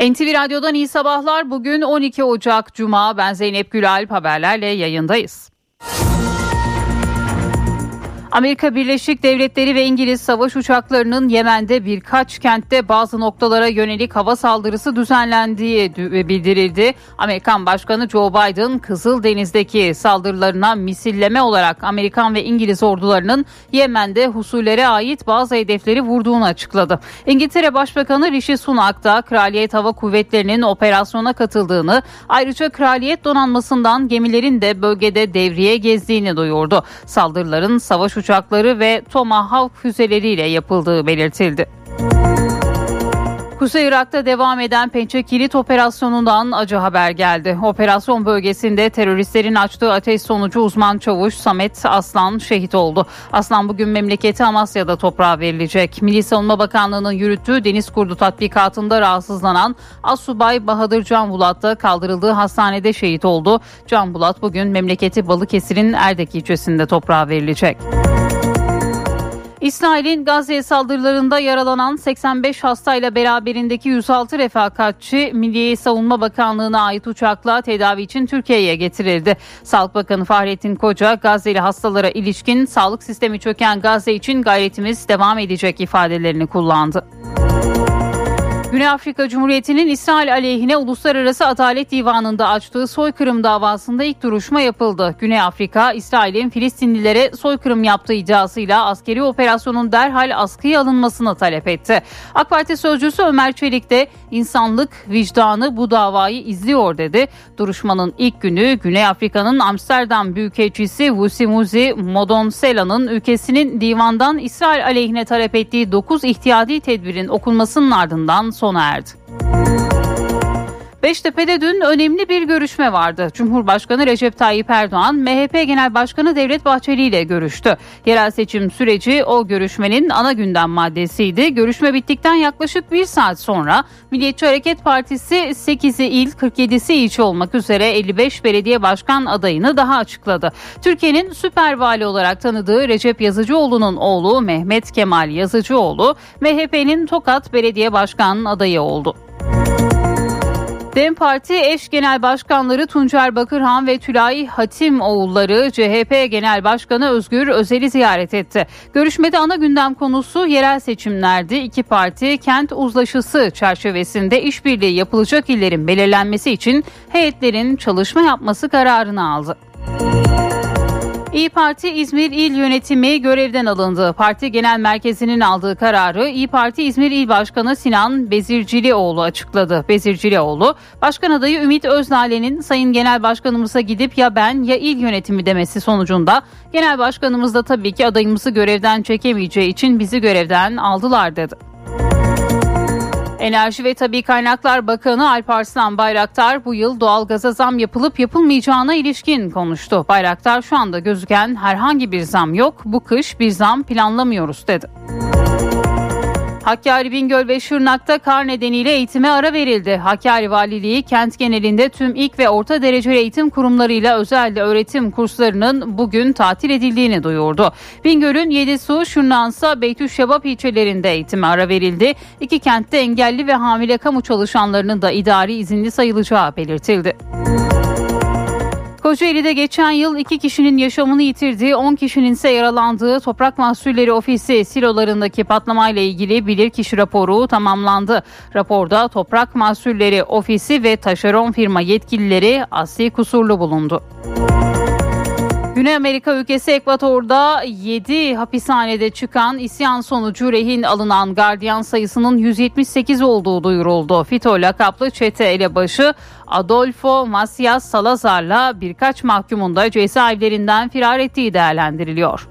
NTV Radyo'dan iyi sabahlar. Bugün 12 Ocak Cuma. Ben Zeynep Gülalp haberlerle yayındayız. Amerika Birleşik Devletleri ve İngiliz savaş uçaklarının Yemen'de birkaç kentte bazı noktalara yönelik hava saldırısı düzenlendiği bildirildi. Amerikan Başkanı Joe Biden Kızıldeniz'deki saldırılarına misilleme olarak Amerikan ve İngiliz ordularının Yemen'de husullere ait bazı hedefleri vurduğunu açıkladı. İngiltere Başbakanı Rishi Sunak da Kraliyet Hava Kuvvetleri'nin operasyona katıldığını ayrıca Kraliyet donanmasından gemilerin de bölgede devriye gezdiğini duyurdu. Saldırıların savaş uçakları ve Tomahawk füzeleriyle yapıldığı belirtildi. Kuzey Irak'ta devam eden Pençe Kilit operasyonundan acı haber geldi. Operasyon bölgesinde teröristlerin açtığı ateş sonucu uzman çavuş Samet Aslan şehit oldu. Aslan bugün memleketi Amasya'da toprağa verilecek. Milli Savunma Bakanlığı'nın yürüttüğü deniz kurdu tatbikatında rahatsızlanan Assubay Bahadır Can Bulat da kaldırıldığı hastanede şehit oldu. Can Bulat bugün memleketi Balıkesir'in Erdek ilçesinde toprağa verilecek. İsrail'in Gazze saldırılarında yaralanan 85 hastayla beraberindeki 106 refakatçi Milli Savunma Bakanlığı'na ait uçakla tedavi için Türkiye'ye getirildi. Sağlık Bakanı Fahrettin Koca Gazze'li hastalara ilişkin sağlık sistemi çöken Gazze için gayretimiz devam edecek ifadelerini kullandı. Güney Afrika Cumhuriyeti'nin İsrail aleyhine Uluslararası Adalet Divanı'nda açtığı soykırım davasında ilk duruşma yapıldı. Güney Afrika, İsrail'in Filistinlilere soykırım yaptığı iddiasıyla askeri operasyonun derhal askıya alınmasını talep etti. AK Parti sözcüsü Ömer Çelik de insanlık vicdanı bu davayı izliyor dedi. Duruşmanın ilk günü Güney Afrika'nın Amsterdam Büyükelçisi Vusimuzi Modonsela'nın ülkesinin divandan İsrail aleyhine talep ettiği 9 ihtiyadi tedbirin okunmasının ardından sona erdi. Beştepe'de dün önemli bir görüşme vardı. Cumhurbaşkanı Recep Tayyip Erdoğan, MHP Genel Başkanı Devlet Bahçeli ile görüştü. Yerel seçim süreci o görüşmenin ana gündem maddesiydi. Görüşme bittikten yaklaşık bir saat sonra Milliyetçi Hareket Partisi 8'i il, 47'si ilçe olmak üzere 55 belediye başkan adayını daha açıkladı. Türkiye'nin süper vali olarak tanıdığı Recep Yazıcıoğlu'nun oğlu Mehmet Kemal Yazıcıoğlu, MHP'nin Tokat Belediye Başkan adayı oldu. DEM Parti eş genel başkanları Tuncer Bakırhan ve Tülay Hatim oğulları CHP Genel Başkanı Özgür Özel'i ziyaret etti. Görüşmede ana gündem konusu yerel seçimlerdi. İki parti kent uzlaşısı çerçevesinde işbirliği yapılacak illerin belirlenmesi için heyetlerin çalışma yapması kararını aldı. İyi Parti İzmir İl Yönetimi görevden alındı. Parti Genel Merkezi'nin aldığı kararı İyi Parti İzmir İl Başkanı Sinan Bezircilioğlu açıkladı. Bezircilioğlu, Başkan adayı Ümit Öznale'nin Sayın Genel Başkanımıza gidip ya ben ya il yönetimi demesi sonucunda Genel Başkanımız da tabii ki adayımızı görevden çekemeyeceği için bizi görevden aldılar dedi. Enerji ve Tabi Kaynaklar Bakanı Alparslan Bayraktar bu yıl doğalgaza zam yapılıp yapılmayacağına ilişkin konuştu. Bayraktar şu anda gözüken herhangi bir zam yok. Bu kış bir zam planlamıyoruz dedi. Hakkari Bingöl ve Şırnak'ta kar nedeniyle eğitime ara verildi. Hakkari Valiliği kent genelinde tüm ilk ve orta dereceli eğitim kurumlarıyla özel öğretim kurslarının bugün tatil edildiğini duyurdu. Bingöl'ün Yedisu, Şırnak'sa Beytüşşebap ilçelerinde eğitime ara verildi. İki kentte engelli ve hamile kamu çalışanlarının da idari izinli sayılacağı belirtildi. Kocaeli'de geçen yıl iki kişinin yaşamını yitirdiği 10 kişinin ise yaralandığı Toprak Mahsulleri Ofisi silolarındaki patlamayla ilgili bilirkişi raporu tamamlandı. Raporda Toprak Mahsulleri Ofisi ve taşeron firma yetkilileri asli kusurlu bulundu. Güney Amerika ülkesi Ekvator'da 7 hapishanede çıkan isyan sonucu rehin alınan gardiyan sayısının 178 olduğu duyuruldu. Fito lakaplı çete elebaşı Adolfo Macias Salazar'la birkaç mahkumun da cezaevlerinden firar ettiği değerlendiriliyor.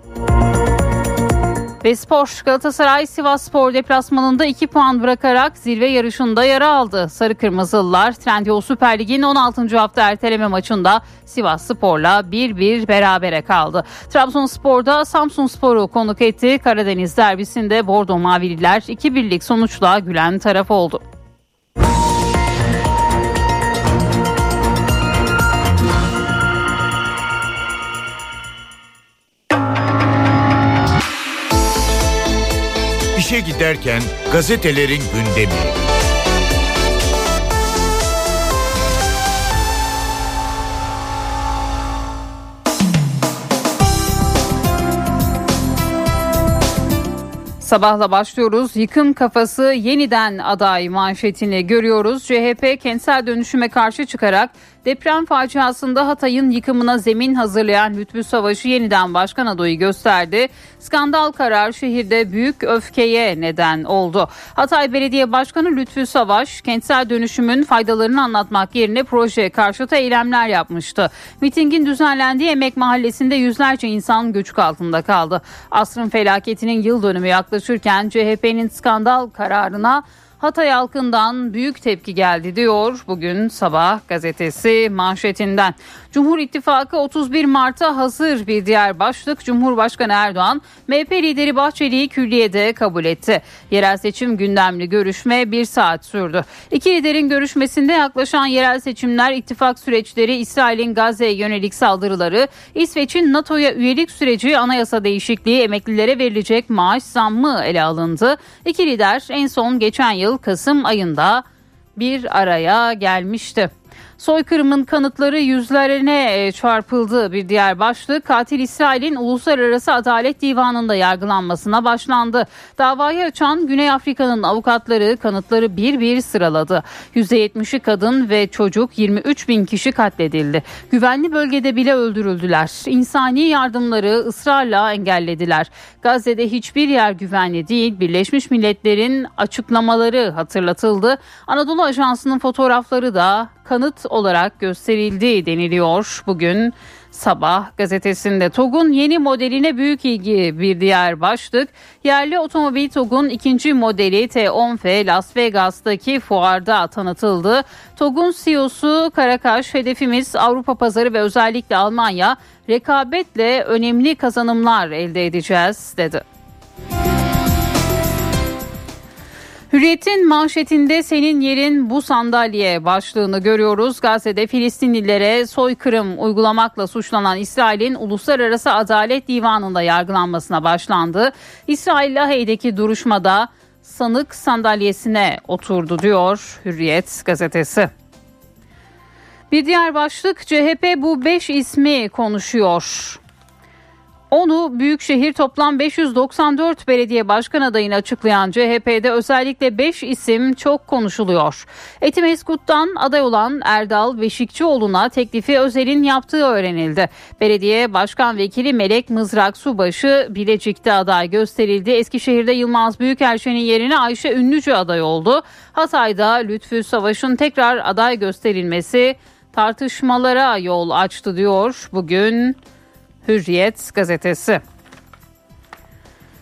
Ve spor Galatasaray Sivas Spor deplasmanında 2 puan bırakarak zirve yarışında yara aldı. Sarı Kırmızılılar Trendyol Süper Lig'in 16. hafta erteleme maçında Sivas Spor'la 1-1 berabere kaldı. Trabzonspor'da Samsun Spor'u konuk etti. Karadeniz derbisinde Bordo Mavililer 2-1'lik sonuçla gülen taraf oldu. İşe giderken gazetelerin gündemi. Sabahla başlıyoruz. Yıkım kafası yeniden aday manşetini görüyoruz. CHP kentsel dönüşüme karşı çıkarak deprem faciasında Hatay'ın yıkımına zemin hazırlayan Lütfü Savaş'ı yeniden başkan adayı gösterdi. Skandal karar şehirde büyük öfkeye neden oldu. Hatay Belediye Başkanı Lütfü Savaş kentsel dönüşümün faydalarını anlatmak yerine proje karşıtı eylemler yapmıştı. Mitingin düzenlendiği Emek Mahallesi'nde yüzlerce insan göçük altında kaldı. Asrın felaketinin yıl dönümü yaklaşırken CHP'nin skandal kararına Hatay halkından büyük tepki geldi diyor bugün sabah gazetesi manşetinden. Cumhur İttifakı 31 Mart'a hazır bir diğer başlık Cumhurbaşkanı Erdoğan MHP lideri Bahçeli'yi külliyede kabul etti. Yerel seçim gündemli görüşme bir saat sürdü. İki liderin görüşmesinde yaklaşan yerel seçimler ittifak süreçleri İsrail'in Gazze'ye yönelik saldırıları İsveç'in NATO'ya üyelik süreci anayasa değişikliği emeklilere verilecek maaş zammı ele alındı. İki lider en son geçen yıl Kasım ayında bir araya gelmişti. Soykırımın kanıtları yüzlerine e, çarpıldı bir diğer başlık. Katil İsrail'in Uluslararası Adalet Divanı'nda yargılanmasına başlandı. Davayı açan Güney Afrika'nın avukatları kanıtları bir bir sıraladı. %70'i kadın ve çocuk 23 bin kişi katledildi. Güvenli bölgede bile öldürüldüler. İnsani yardımları ısrarla engellediler. Gazze'de hiçbir yer güvenli değil. Birleşmiş Milletler'in açıklamaları hatırlatıldı. Anadolu Ajansı'nın fotoğrafları da kanıt olarak gösterildi deniliyor bugün Sabah gazetesinde TOG'un yeni modeline büyük ilgi bir diğer başlık. Yerli otomobil TOG'un ikinci modeli T10F Las Vegas'taki fuarda tanıtıldı. TOG'un CEO'su Karakaş hedefimiz Avrupa pazarı ve özellikle Almanya rekabetle önemli kazanımlar elde edeceğiz dedi. Hürriyet'in manşetinde senin yerin bu sandalye başlığını görüyoruz. Gazze'de Filistinlilere soykırım uygulamakla suçlanan İsrail'in Uluslararası Adalet Divanı'nda yargılanmasına başlandı. İsrail Lahey'deki duruşmada sanık sandalyesine oturdu diyor Hürriyet gazetesi. Bir diğer başlık CHP bu 5 ismi konuşuyor. Onu Büyükşehir toplam 594 belediye başkan adayını açıklayan CHP'de özellikle 5 isim çok konuşuluyor. Etimeskut'tan aday olan Erdal Beşikçioğlu'na teklifi Özel'in yaptığı öğrenildi. Belediye Başkan Vekili Melek Mızrak Subaşı Bilecik'te aday gösterildi. Eskişehir'de Yılmaz Büyükelçen'in yerine Ayşe Ünlücü aday oldu. Hatay'da Lütfü Savaş'ın tekrar aday gösterilmesi tartışmalara yol açtı diyor bugün Hürriyet gazetesi.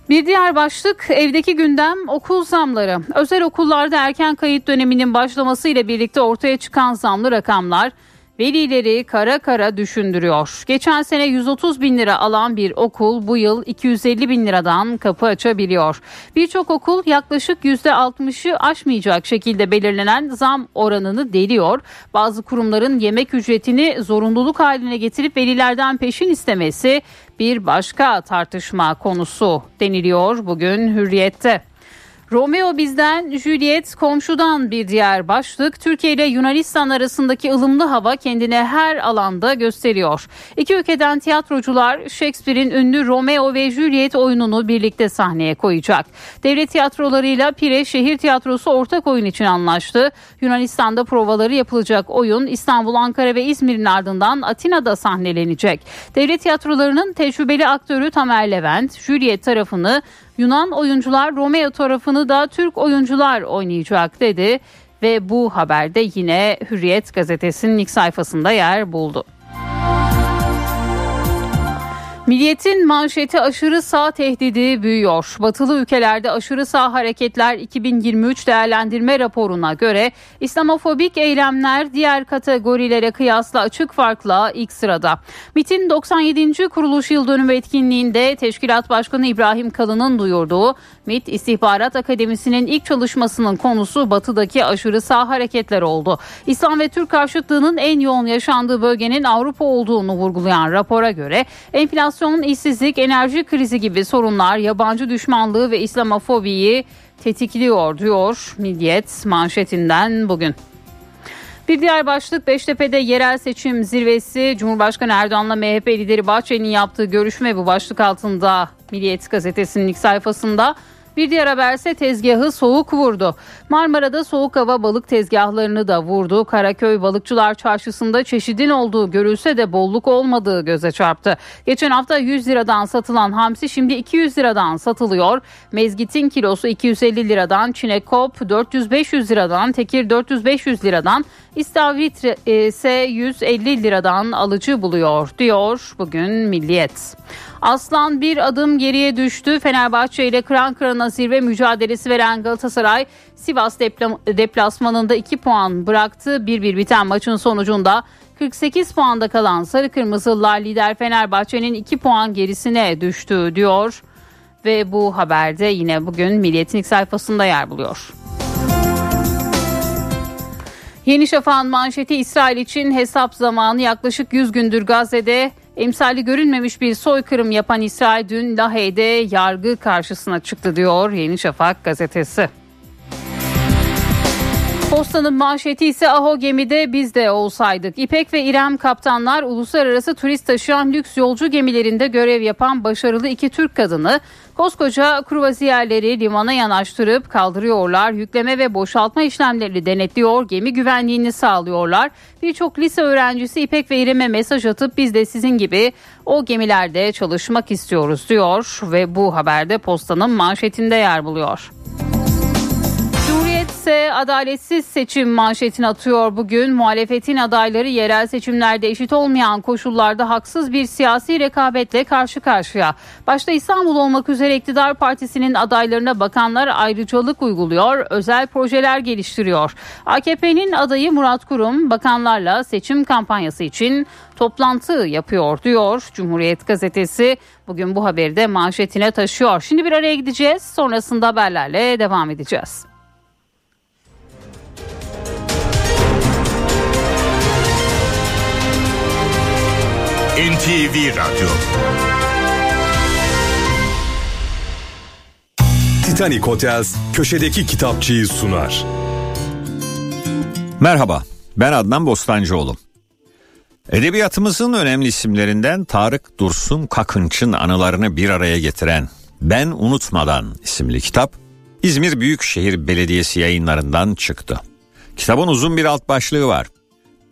Bir diğer başlık evdeki gündem okul zamları. Özel okullarda erken kayıt döneminin başlamasıyla birlikte ortaya çıkan zamlı rakamlar velileri kara kara düşündürüyor. Geçen sene 130 bin lira alan bir okul bu yıl 250 bin liradan kapı açabiliyor. Birçok okul yaklaşık %60'ı aşmayacak şekilde belirlenen zam oranını deliyor. Bazı kurumların yemek ücretini zorunluluk haline getirip velilerden peşin istemesi bir başka tartışma konusu deniliyor bugün Hürriyet'te. Romeo bizden, Juliet komşudan bir diğer başlık. Türkiye ile Yunanistan arasındaki ılımlı hava kendine her alanda gösteriyor. İki ülkeden tiyatrocular Shakespeare'in ünlü Romeo ve Juliet oyununu birlikte sahneye koyacak. Devlet tiyatrolarıyla Pire Şehir Tiyatrosu ortak oyun için anlaştı. Yunanistan'da provaları yapılacak oyun İstanbul, Ankara ve İzmir'in ardından Atina'da sahnelenecek. Devlet tiyatrolarının tecrübeli aktörü Tamer Levent, Juliet tarafını Yunan oyuncular Romeo tarafını da Türk oyuncular oynayacak dedi ve bu haberde yine Hürriyet gazetesinin ilk sayfasında yer buldu. Milliyetin manşeti aşırı sağ tehdidi büyüyor. Batılı ülkelerde aşırı sağ hareketler 2023 değerlendirme raporuna göre İslamofobik eylemler diğer kategorilere kıyasla açık farkla ilk sırada. MIT'in 97. kuruluş yıl dönümü etkinliğinde Teşkilat Başkanı İbrahim Kalın'ın duyurduğu MIT İstihbarat Akademisi'nin ilk çalışmasının konusu batıdaki aşırı sağ hareketler oldu. İslam ve Türk karşıtlığının en yoğun yaşandığı bölgenin Avrupa olduğunu vurgulayan rapora göre enflasyon enflasyon, işsizlik, enerji krizi gibi sorunlar yabancı düşmanlığı ve İslamofobiyi tetikliyor diyor Milliyet manşetinden bugün. Bir diğer başlık Beştepe'de yerel seçim zirvesi Cumhurbaşkanı Erdoğan'la MHP lideri Bahçeli'nin yaptığı görüşme bu başlık altında Milliyet gazetesinin ilk sayfasında. Bir diğer haberse tezgahı soğuk vurdu. Marmara'da soğuk hava balık tezgahlarını da vurdu. Karaköy Balıkçılar Çarşısı'nda çeşidin olduğu görülse de bolluk olmadığı göze çarptı. Geçen hafta 100 liradan satılan hamsi şimdi 200 liradan satılıyor. Mezgitin kilosu 250 liradan, çinekop 400-500 liradan, tekir 400-500 liradan, istavrit ise 150 liradan alıcı buluyor diyor bugün Milliyet. Aslan bir adım geriye düştü. Fenerbahçe ile kıran kırana zirve mücadelesi veren Galatasaray Sivas deplasmanında 2 puan bıraktı. 1-1 biten maçın sonucunda 48 puanda kalan Sarı Kırmızılılar lider Fenerbahçe'nin 2 puan gerisine düştü diyor. Ve bu haberde yine bugün Milliyet'in ilk sayfasında yer buluyor. Yeni Şafak'ın manşeti İsrail için hesap zamanı yaklaşık 100 gündür Gazze'de emsali görünmemiş bir soykırım yapan İsrail dün Lahey'de yargı karşısına çıktı diyor Yeni Şafak gazetesi. Postanın manşeti ise Aho gemide biz de olsaydık. İpek ve İrem kaptanlar uluslararası turist taşıyan lüks yolcu gemilerinde görev yapan başarılı iki Türk kadını koskoca kruvaziyerleri limana yanaştırıp kaldırıyorlar. Yükleme ve boşaltma işlemlerini denetliyor, gemi güvenliğini sağlıyorlar. Birçok lise öğrencisi İpek ve İrem'e mesaj atıp biz de sizin gibi o gemilerde çalışmak istiyoruz diyor ve bu haberde postanın manşetinde yer buluyor ise adaletsiz seçim manşetini atıyor bugün. Muhalefetin adayları yerel seçimlerde eşit olmayan koşullarda haksız bir siyasi rekabetle karşı karşıya. Başta İstanbul olmak üzere iktidar partisinin adaylarına bakanlar ayrıcalık uyguluyor, özel projeler geliştiriyor. AKP'nin adayı Murat Kurum bakanlarla seçim kampanyası için toplantı yapıyor diyor Cumhuriyet gazetesi. Bugün bu haberi de manşetine taşıyor. Şimdi bir araya gideceğiz. Sonrasında haberlerle devam edeceğiz. NTV Radyo Titanic Hotels köşedeki kitapçıyı sunar. Merhaba, ben Adnan Bostancıoğlu. Edebiyatımızın önemli isimlerinden Tarık Dursun Kakınç'ın anılarını bir araya getiren Ben Unutmadan isimli kitap İzmir Büyükşehir Belediyesi yayınlarından çıktı. Kitabın uzun bir alt başlığı var.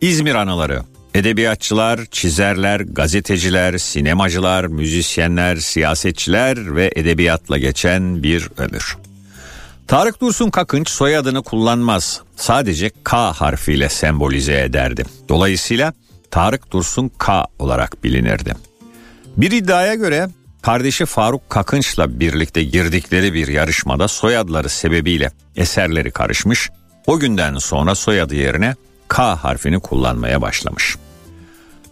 İzmir Anıları Edebiyatçılar, çizerler, gazeteciler, sinemacılar, müzisyenler, siyasetçiler ve edebiyatla geçen bir ömür. Tarık Dursun Kakınç soyadını kullanmaz. Sadece K harfiyle sembolize ederdi. Dolayısıyla Tarık Dursun K olarak bilinirdi. Bir iddiaya göre kardeşi Faruk Kakınç'la birlikte girdikleri bir yarışmada soyadları sebebiyle eserleri karışmış. O günden sonra soyadı yerine K harfini kullanmaya başlamış.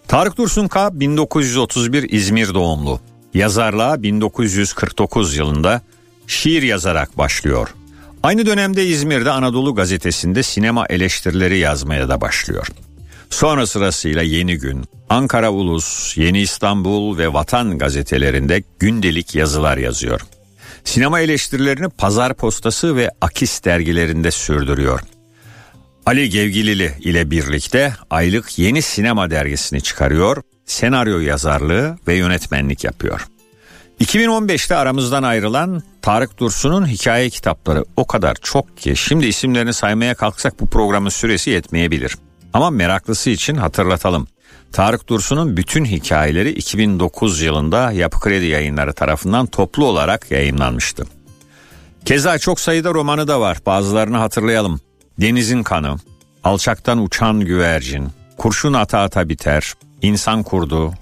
Tarık Dursun K 1931 İzmir doğumlu. Yazarlığa 1949 yılında şiir yazarak başlıyor. Aynı dönemde İzmir'de Anadolu gazetesinde sinema eleştirileri yazmaya da başlıyor. Sonra sırasıyla Yeni Gün, Ankara Ulus, Yeni İstanbul ve Vatan gazetelerinde gündelik yazılar yazıyor. Sinema eleştirilerini Pazar Postası ve Akis dergilerinde sürdürüyor. Ali Gevgilili ile birlikte aylık Yeni Sinema dergisini çıkarıyor, senaryo yazarlığı ve yönetmenlik yapıyor. 2015'te aramızdan ayrılan Tarık Dursun'un hikaye kitapları o kadar çok ki şimdi isimlerini saymaya kalksak bu programın süresi yetmeyebilir. Ama meraklısı için hatırlatalım. Tarık Dursun'un bütün hikayeleri 2009 yılında Yapı Kredi Yayınları tarafından toplu olarak yayınlanmıştı. Keza çok sayıda romanı da var bazılarını hatırlayalım. Denizin kanı, alçaktan uçan güvercin, kurşun ata ata biter, insan kurdu,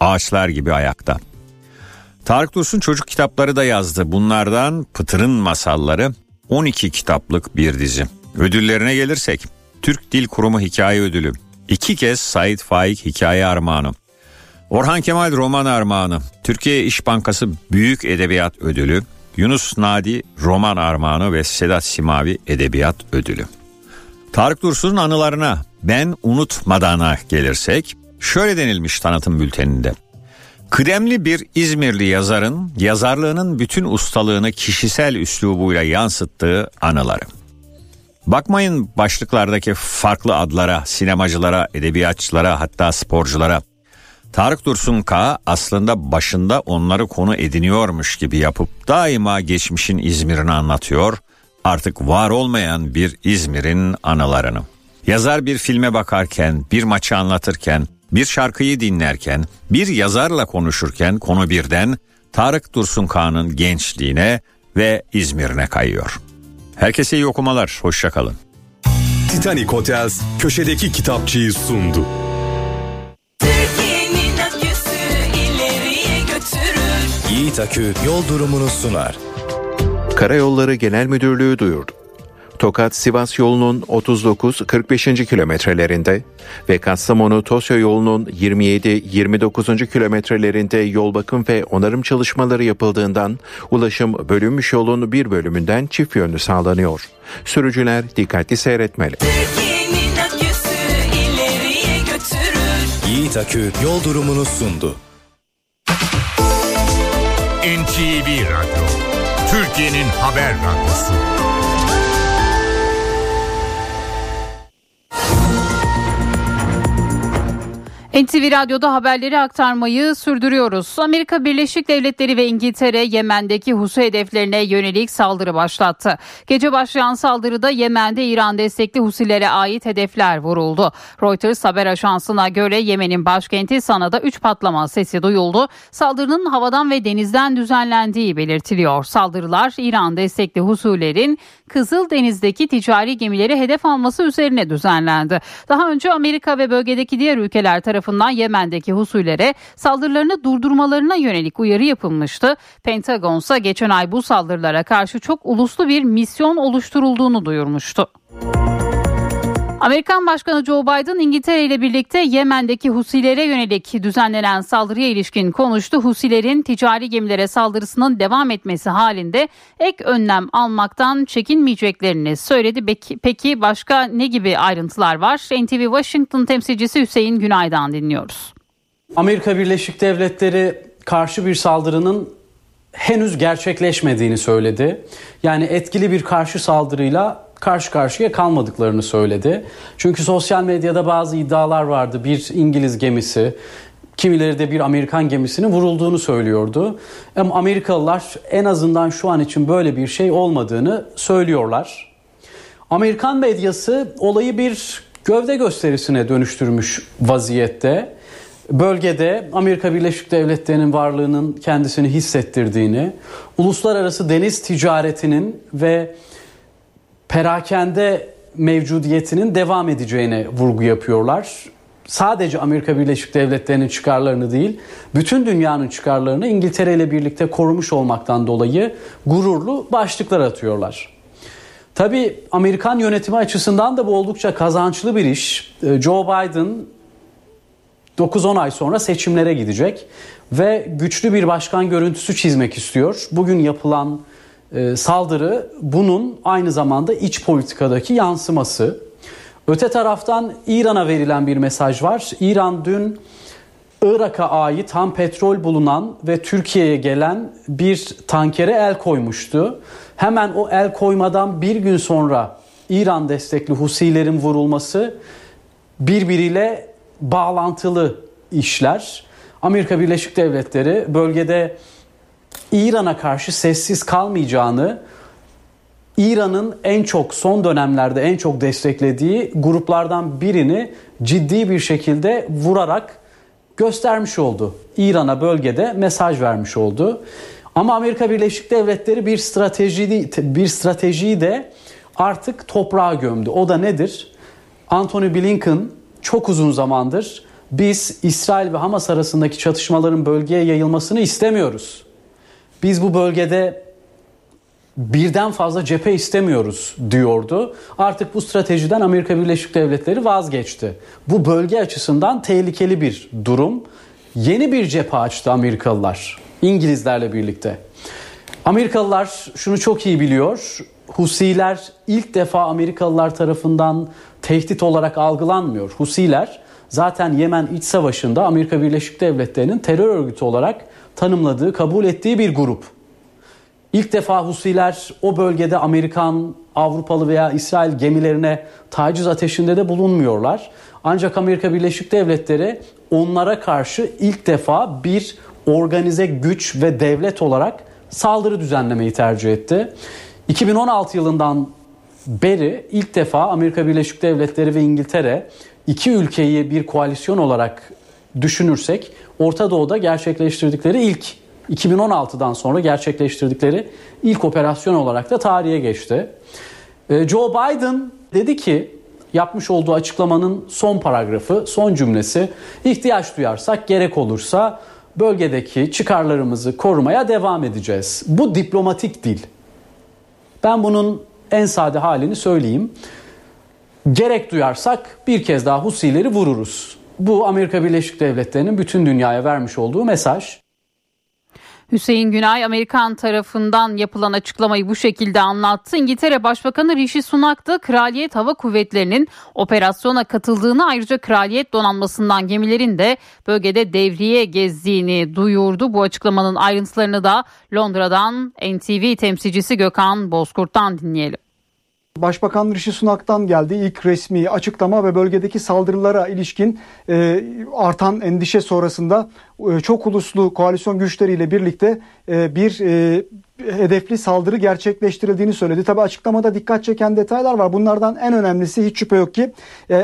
ağaçlar gibi ayakta. Tarık Dursun çocuk kitapları da yazdı. Bunlardan Pıtır'ın masalları 12 kitaplık bir dizi. Ödüllerine gelirsek Türk Dil Kurumu Hikaye Ödülü, iki kez Said Faik Hikaye Armağanı, Orhan Kemal Roman Armağanı, Türkiye İş Bankası Büyük Edebiyat Ödülü, Yunus Nadi Roman Armağanı ve Sedat Simavi Edebiyat Ödülü. Tarık Dursun'un anılarına ben unutmadana gelirsek şöyle denilmiş tanıtım bülteninde. Kıdemli bir İzmirli yazarın yazarlığının bütün ustalığını kişisel üslubuyla yansıttığı anıları. Bakmayın başlıklardaki farklı adlara, sinemacılara, edebiyatçılara hatta sporculara. Tarık Dursun K aslında başında onları konu ediniyormuş gibi yapıp daima geçmişin İzmir'ini anlatıyor, artık var olmayan bir İzmir'in anılarını. Yazar bir filme bakarken, bir maçı anlatırken, bir şarkıyı dinlerken, bir yazarla konuşurken konu birden Tarık Dursun Kağan'ın gençliğine ve İzmir'ine kayıyor. Herkese iyi okumalar, hoşçakalın. Titanic Hotels köşedeki kitapçıyı sundu. Yiğit Akü yol durumunu sunar. Karayolları Genel Müdürlüğü duyurdu. Tokat-Sivas yolunun 39-45. kilometrelerinde ve Kastamonu-Tosya yolunun 27-29. kilometrelerinde yol bakım ve onarım çalışmaları yapıldığından ulaşım bölünmüş yolun bir bölümünden çift yönlü sağlanıyor. Sürücüler dikkatli seyretmeli. Yiğit Akü yol durumunu sundu. NTV Radyo, Türkiye'nin haber radyosu. NTV Radyo'da haberleri aktarmayı sürdürüyoruz. Amerika Birleşik Devletleri ve İngiltere Yemen'deki Husi hedeflerine yönelik saldırı başlattı. Gece başlayan saldırıda Yemen'de İran destekli Husilere ait hedefler vuruldu. Reuters haber ajansına göre Yemen'in başkenti Sana'da 3 patlama sesi duyuldu. Saldırının havadan ve denizden düzenlendiği belirtiliyor. Saldırılar İran destekli Husilerin Kızıldeniz'deki ticari gemileri hedef alması üzerine düzenlendi. Daha önce Amerika ve bölgedeki diğer ülkeler tarafından Yemen'deki Husilere saldırılarını durdurmalarına yönelik uyarı yapılmıştı. Pentagon ise geçen ay bu saldırılara karşı çok uluslu bir misyon oluşturulduğunu duyurmuştu. Amerikan Başkanı Joe Biden İngiltere ile birlikte Yemen'deki Husilere yönelik düzenlenen saldırıya ilişkin konuştu. Husilerin ticari gemilere saldırısının devam etmesi halinde ek önlem almaktan çekinmeyeceklerini söyledi. Peki, başka ne gibi ayrıntılar var? NTV Washington temsilcisi Hüseyin Günay'dan dinliyoruz. Amerika Birleşik Devletleri karşı bir saldırının henüz gerçekleşmediğini söyledi. Yani etkili bir karşı saldırıyla karşı karşıya kalmadıklarını söyledi. Çünkü sosyal medyada bazı iddialar vardı. Bir İngiliz gemisi, kimileri de bir Amerikan gemisinin vurulduğunu söylüyordu. Ama Amerikalılar en azından şu an için böyle bir şey olmadığını söylüyorlar. Amerikan medyası olayı bir gövde gösterisine dönüştürmüş vaziyette. Bölgede Amerika Birleşik Devletleri'nin varlığının kendisini hissettirdiğini, uluslararası deniz ticaretinin ve perakende mevcudiyetinin devam edeceğine vurgu yapıyorlar. Sadece Amerika Birleşik Devletleri'nin çıkarlarını değil, bütün dünyanın çıkarlarını İngiltere ile birlikte korumuş olmaktan dolayı gururlu başlıklar atıyorlar. Tabi Amerikan yönetimi açısından da bu oldukça kazançlı bir iş. Ee, Joe Biden 9-10 ay sonra seçimlere gidecek ve güçlü bir başkan görüntüsü çizmek istiyor. Bugün yapılan e, saldırı bunun aynı zamanda iç politikadaki yansıması. Öte taraftan İran'a verilen bir mesaj var. İran dün Irak'a ait ham petrol bulunan ve Türkiye'ye gelen bir tankere el koymuştu. Hemen o el koymadan bir gün sonra İran destekli Husilerin vurulması birbiriyle bağlantılı işler. Amerika Birleşik Devletleri bölgede İran'a karşı sessiz kalmayacağını İran'ın en çok son dönemlerde en çok desteklediği gruplardan birini ciddi bir şekilde vurarak göstermiş oldu. İran'a bölgede mesaj vermiş oldu. Ama Amerika Birleşik Devletleri bir strateji bir stratejiyi de artık toprağa gömdü. O da nedir? Anthony Blinken çok uzun zamandır biz İsrail ve Hamas arasındaki çatışmaların bölgeye yayılmasını istemiyoruz. Biz bu bölgede birden fazla cephe istemiyoruz diyordu. Artık bu stratejiden Amerika Birleşik Devletleri vazgeçti. Bu bölge açısından tehlikeli bir durum. Yeni bir cephe açtı Amerikalılar İngilizlerle birlikte. Amerikalılar şunu çok iyi biliyor. Husiler ilk defa Amerikalılar tarafından tehdit olarak algılanmıyor. Husiler zaten Yemen iç savaşında Amerika Birleşik Devletleri'nin terör örgütü olarak tanımladığı, kabul ettiği bir grup. İlk defa Husiler o bölgede Amerikan, Avrupalı veya İsrail gemilerine taciz ateşinde de bulunmuyorlar. Ancak Amerika Birleşik Devletleri onlara karşı ilk defa bir organize güç ve devlet olarak saldırı düzenlemeyi tercih etti. 2016 yılından beri ilk defa Amerika Birleşik Devletleri ve İngiltere iki ülkeyi bir koalisyon olarak düşünürsek Orta Doğu'da gerçekleştirdikleri ilk 2016'dan sonra gerçekleştirdikleri ilk operasyon olarak da tarihe geçti. Ee, Joe Biden dedi ki yapmış olduğu açıklamanın son paragrafı, son cümlesi ihtiyaç duyarsak gerek olursa bölgedeki çıkarlarımızı korumaya devam edeceğiz. Bu diplomatik dil. Ben bunun en sade halini söyleyeyim. Gerek duyarsak bir kez daha Husileri vururuz. Bu Amerika Birleşik Devletleri'nin bütün dünyaya vermiş olduğu mesaj. Hüseyin Günay Amerikan tarafından yapılan açıklamayı bu şekilde anlattı. İngiltere Başbakanı Rishi Sunak da Kraliyet Hava Kuvvetleri'nin operasyona katıldığını ayrıca Kraliyet Donanması'ndan gemilerin de bölgede devriye gezdiğini duyurdu. Bu açıklamanın ayrıntılarını da Londra'dan NTV temsilcisi Gökhan Bozkurt'tan dinleyelim. Başbakan Rishi Sunak'tan geldi ilk resmi açıklama ve bölgedeki saldırılara ilişkin e, artan endişe sonrasında e, çok uluslu koalisyon güçleriyle birlikte e, bir e, hedefli saldırı gerçekleştirildiğini söyledi. Tabi açıklamada dikkat çeken detaylar var. Bunlardan en önemlisi hiç şüphe yok ki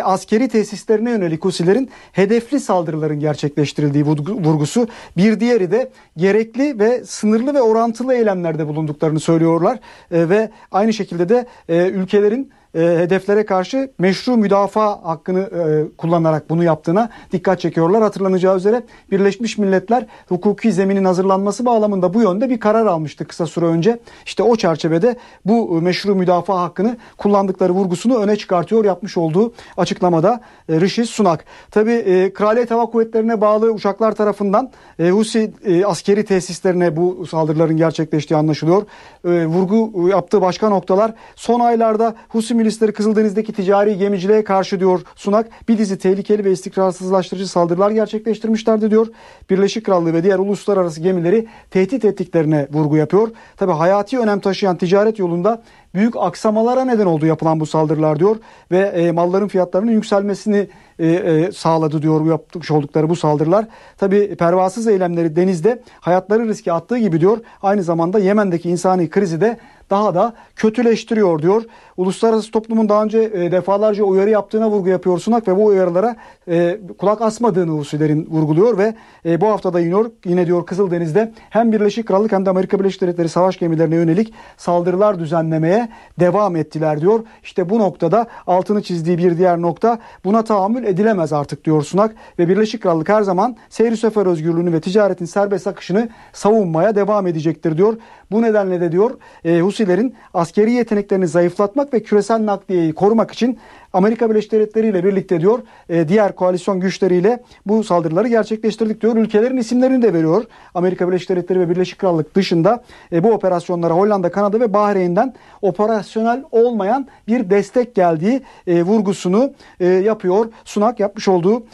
askeri tesislerine yönelik Husilerin hedefli saldırıların gerçekleştirildiği vurgusu. Bir diğeri de gerekli ve sınırlı ve orantılı eylemlerde bulunduklarını söylüyorlar. ve aynı şekilde de ülkelerin e, hedeflere karşı meşru müdafaa hakkını e, kullanarak bunu yaptığına dikkat çekiyorlar. Hatırlanacağı üzere Birleşmiş Milletler hukuki zeminin hazırlanması bağlamında bu yönde bir karar almıştı kısa süre önce. İşte o çerçevede bu meşru müdafaa hakkını kullandıkları vurgusunu öne çıkartıyor yapmış olduğu açıklamada e, Rishi Sunak. Tabi e, Kraliyet Hava Kuvvetleri'ne bağlı uçaklar tarafından e, Husi e, askeri tesislerine bu saldırıların gerçekleştiği anlaşılıyor. E, vurgu yaptığı başka noktalar son aylarda Husi milisleri Kızıldeniz'deki ticari gemiciliğe karşı diyor Sunak bir dizi tehlikeli ve istikrarsızlaştırıcı saldırılar gerçekleştirmişlerdi diyor. Birleşik Krallığı ve diğer uluslararası gemileri tehdit ettiklerine vurgu yapıyor. Tabi hayati önem taşıyan ticaret yolunda büyük aksamalara neden oldu yapılan bu saldırılar diyor ve e, malların fiyatlarının yükselmesini e, e, sağladı diyor yapmış oldukları bu saldırılar. Tabi pervasız eylemleri denizde hayatları riske attığı gibi diyor aynı zamanda Yemen'deki insani krizi de daha da kötüleştiriyor diyor. Uluslararası toplumun daha önce e, defalarca uyarı yaptığına vurgu yapıyor Sunak ve bu uyarılara e, kulak asmadığını Husilerin vurguluyor ve e, bu haftada iniyor yine diyor Kızıldeniz'de hem Birleşik Krallık hem de Amerika Birleşik Devletleri savaş gemilerine yönelik saldırılar düzenlemeye devam ettiler diyor. İşte bu noktada altını çizdiği bir diğer nokta buna tahammül edilemez artık diyor Sunak ve Birleşik Krallık her zaman seyir sefer özgürlüğünü ve ticaretin serbest akışını savunmaya devam edecektir diyor. Bu nedenle de diyor e, Husilerin askeri yeteneklerini zayıflatmak ve küresel nakliyeyi korumak için Amerika Birleşik Devletleri ile birlikte diyor e, diğer koalisyon güçleriyle bu saldırıları gerçekleştirdik diyor. Ülkelerin isimlerini de veriyor. Amerika Birleşik Devletleri ve Birleşik Krallık dışında e, bu operasyonlara Hollanda, Kanada ve Bahreyn'den operasyonel olmayan bir destek geldiği e, vurgusunu yapıyor. Sunak yapmış olduğu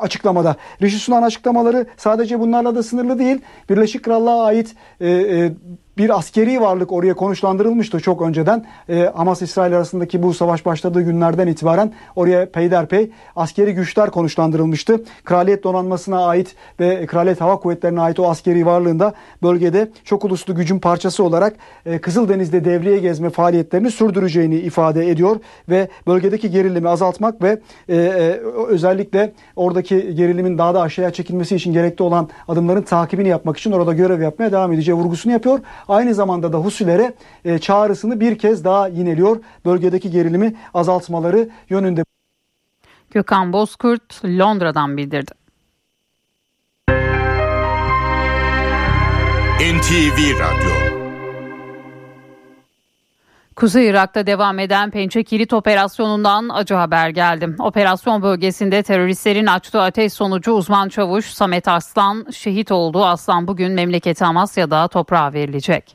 açıklamada. Rishi Sunak'ın açıklamaları sadece bunlarla da sınırlı değil. Birleşik Krallığa ait bir askeri varlık oraya konuşlandırılmıştı çok önceden. E, Hamas-İsrail arasındaki bu savaş başladığı günlerden itibaren oraya peyderpey askeri güçler konuşlandırılmıştı. Kraliyet donanmasına ait ve Kraliyet Hava Kuvvetleri'ne ait o askeri varlığında bölgede çok uluslu gücün parçası olarak e, Kızıldeniz'de devriye gezme faaliyetlerini sürdüreceğini ifade ediyor ve bölgedeki gerilimi azaltmak ve e, e, özellikle oradaki gerilimin daha da aşağıya çekilmesi için gerekli olan adımların takibini yapmak için orada görev yapmaya devam edeceği vurgusunu yapıyor. Aynı zamanda da Husilere çağrısını bir kez daha yineliyor. Bölgedeki gerilimi azaltmaları yönünde. Gökhan Bozkurt Londra'dan bildirdi. NTV Radyo Kuzey Irak'ta devam eden Pençe Kilit operasyonundan acı haber geldi. Operasyon bölgesinde teröristlerin açtığı ateş sonucu uzman çavuş Samet Arslan şehit oldu. Aslan bugün memleketi Amasya'da toprağa verilecek.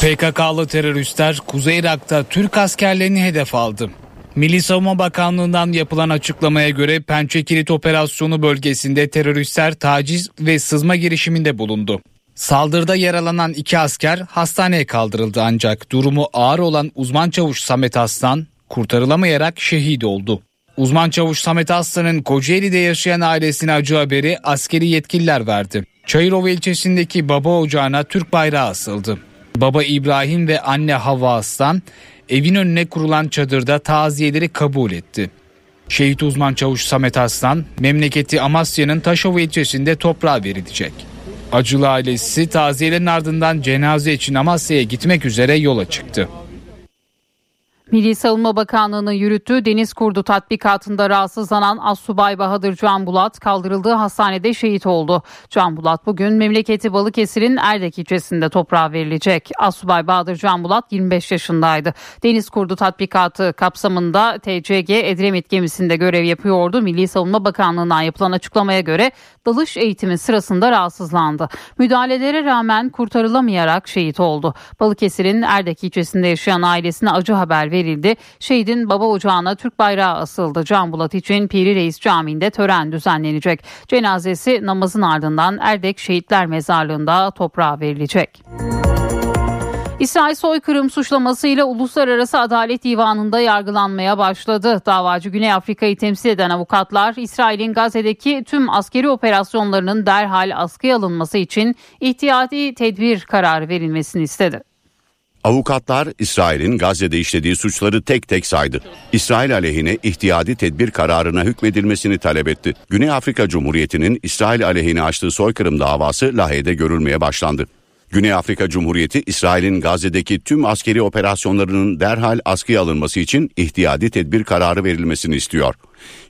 PKK'lı teröristler Kuzey Irak'ta Türk askerlerini hedef aldı. Milli Savunma Bakanlığı'ndan yapılan açıklamaya göre Pençe Kilit operasyonu bölgesinde teröristler taciz ve sızma girişiminde bulundu. Saldırıda yaralanan iki asker hastaneye kaldırıldı ancak durumu ağır olan uzman çavuş Samet Aslan kurtarılamayarak şehit oldu. Uzman çavuş Samet Aslan'ın Kocaeli'de yaşayan ailesine acı haberi askeri yetkililer verdi. Çayırova ilçesindeki baba ocağına Türk bayrağı asıldı. Baba İbrahim ve anne Havva Aslan evin önüne kurulan çadırda taziyeleri kabul etti. Şehit uzman çavuş Samet Aslan memleketi Amasya'nın Taşova ilçesinde toprağa verilecek. Acılı ailesi taziyelerin ardından cenaze için Amasya'ya gitmek üzere yola çıktı. Milli Savunma Bakanlığı'nın yürüttüğü deniz kurdu tatbikatında rahatsızlanan Assubay Bahadır Can Bulat kaldırıldığı hastanede şehit oldu. Can Bulat bugün memleketi Balıkesir'in Erdek ilçesinde toprağa verilecek. Assubay Bahadır Can Bulat 25 yaşındaydı. Deniz kurdu tatbikatı kapsamında TCG Edremit gemisinde görev yapıyordu. Milli Savunma Bakanlığı'ndan yapılan açıklamaya göre dalış eğitimi sırasında rahatsızlandı. Müdahalelere rağmen kurtarılamayarak şehit oldu. Balıkesir'in Erdek ilçesinde yaşayan ailesine acı haber verildi. Şehidin baba ocağına Türk bayrağı asıldı. Can Bulat için Piri Reis Camii'nde tören düzenlenecek. Cenazesi namazın ardından Erdek Şehitler Mezarlığı'nda toprağa verilecek. İsrail soykırım suçlamasıyla Uluslararası Adalet Divanı'nda yargılanmaya başladı. Davacı Güney Afrika'yı temsil eden avukatlar İsrail'in Gazze'deki tüm askeri operasyonlarının derhal askıya alınması için ihtiyati tedbir kararı verilmesini istedi. Avukatlar İsrail'in Gazze'de işlediği suçları tek tek saydı. İsrail aleyhine ihtiyadi tedbir kararına hükmedilmesini talep etti. Güney Afrika Cumhuriyeti'nin İsrail aleyhine açtığı soykırım davası Lahey'de görülmeye başlandı. Güney Afrika Cumhuriyeti İsrail'in Gazze'deki tüm askeri operasyonlarının derhal askıya alınması için ihtiyadi tedbir kararı verilmesini istiyor.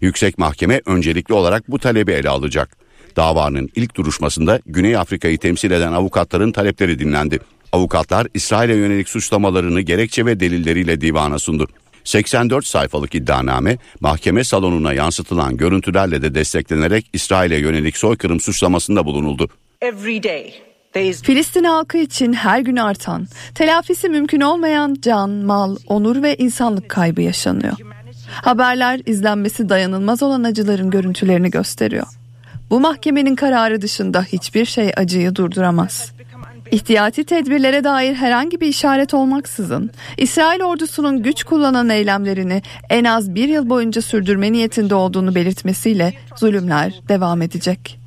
Yüksek Mahkeme öncelikli olarak bu talebi ele alacak. Davanın ilk duruşmasında Güney Afrika'yı temsil eden avukatların talepleri dinlendi. Avukatlar İsrail'e yönelik suçlamalarını gerekçe ve delilleriyle divana sundu. 84 sayfalık iddianame mahkeme salonuna yansıtılan görüntülerle de desteklenerek İsrail'e yönelik soykırım suçlamasında bulunuldu. Filistin halkı için her gün artan, telafisi mümkün olmayan can, mal, onur ve insanlık kaybı yaşanıyor. Haberler izlenmesi dayanılmaz olan acıların görüntülerini gösteriyor. Bu mahkemenin kararı dışında hiçbir şey acıyı durduramaz. İhtiyati tedbirlere dair herhangi bir işaret olmaksızın İsrail ordusunun güç kullanan eylemlerini en az bir yıl boyunca sürdürme niyetinde olduğunu belirtmesiyle zulümler devam edecek.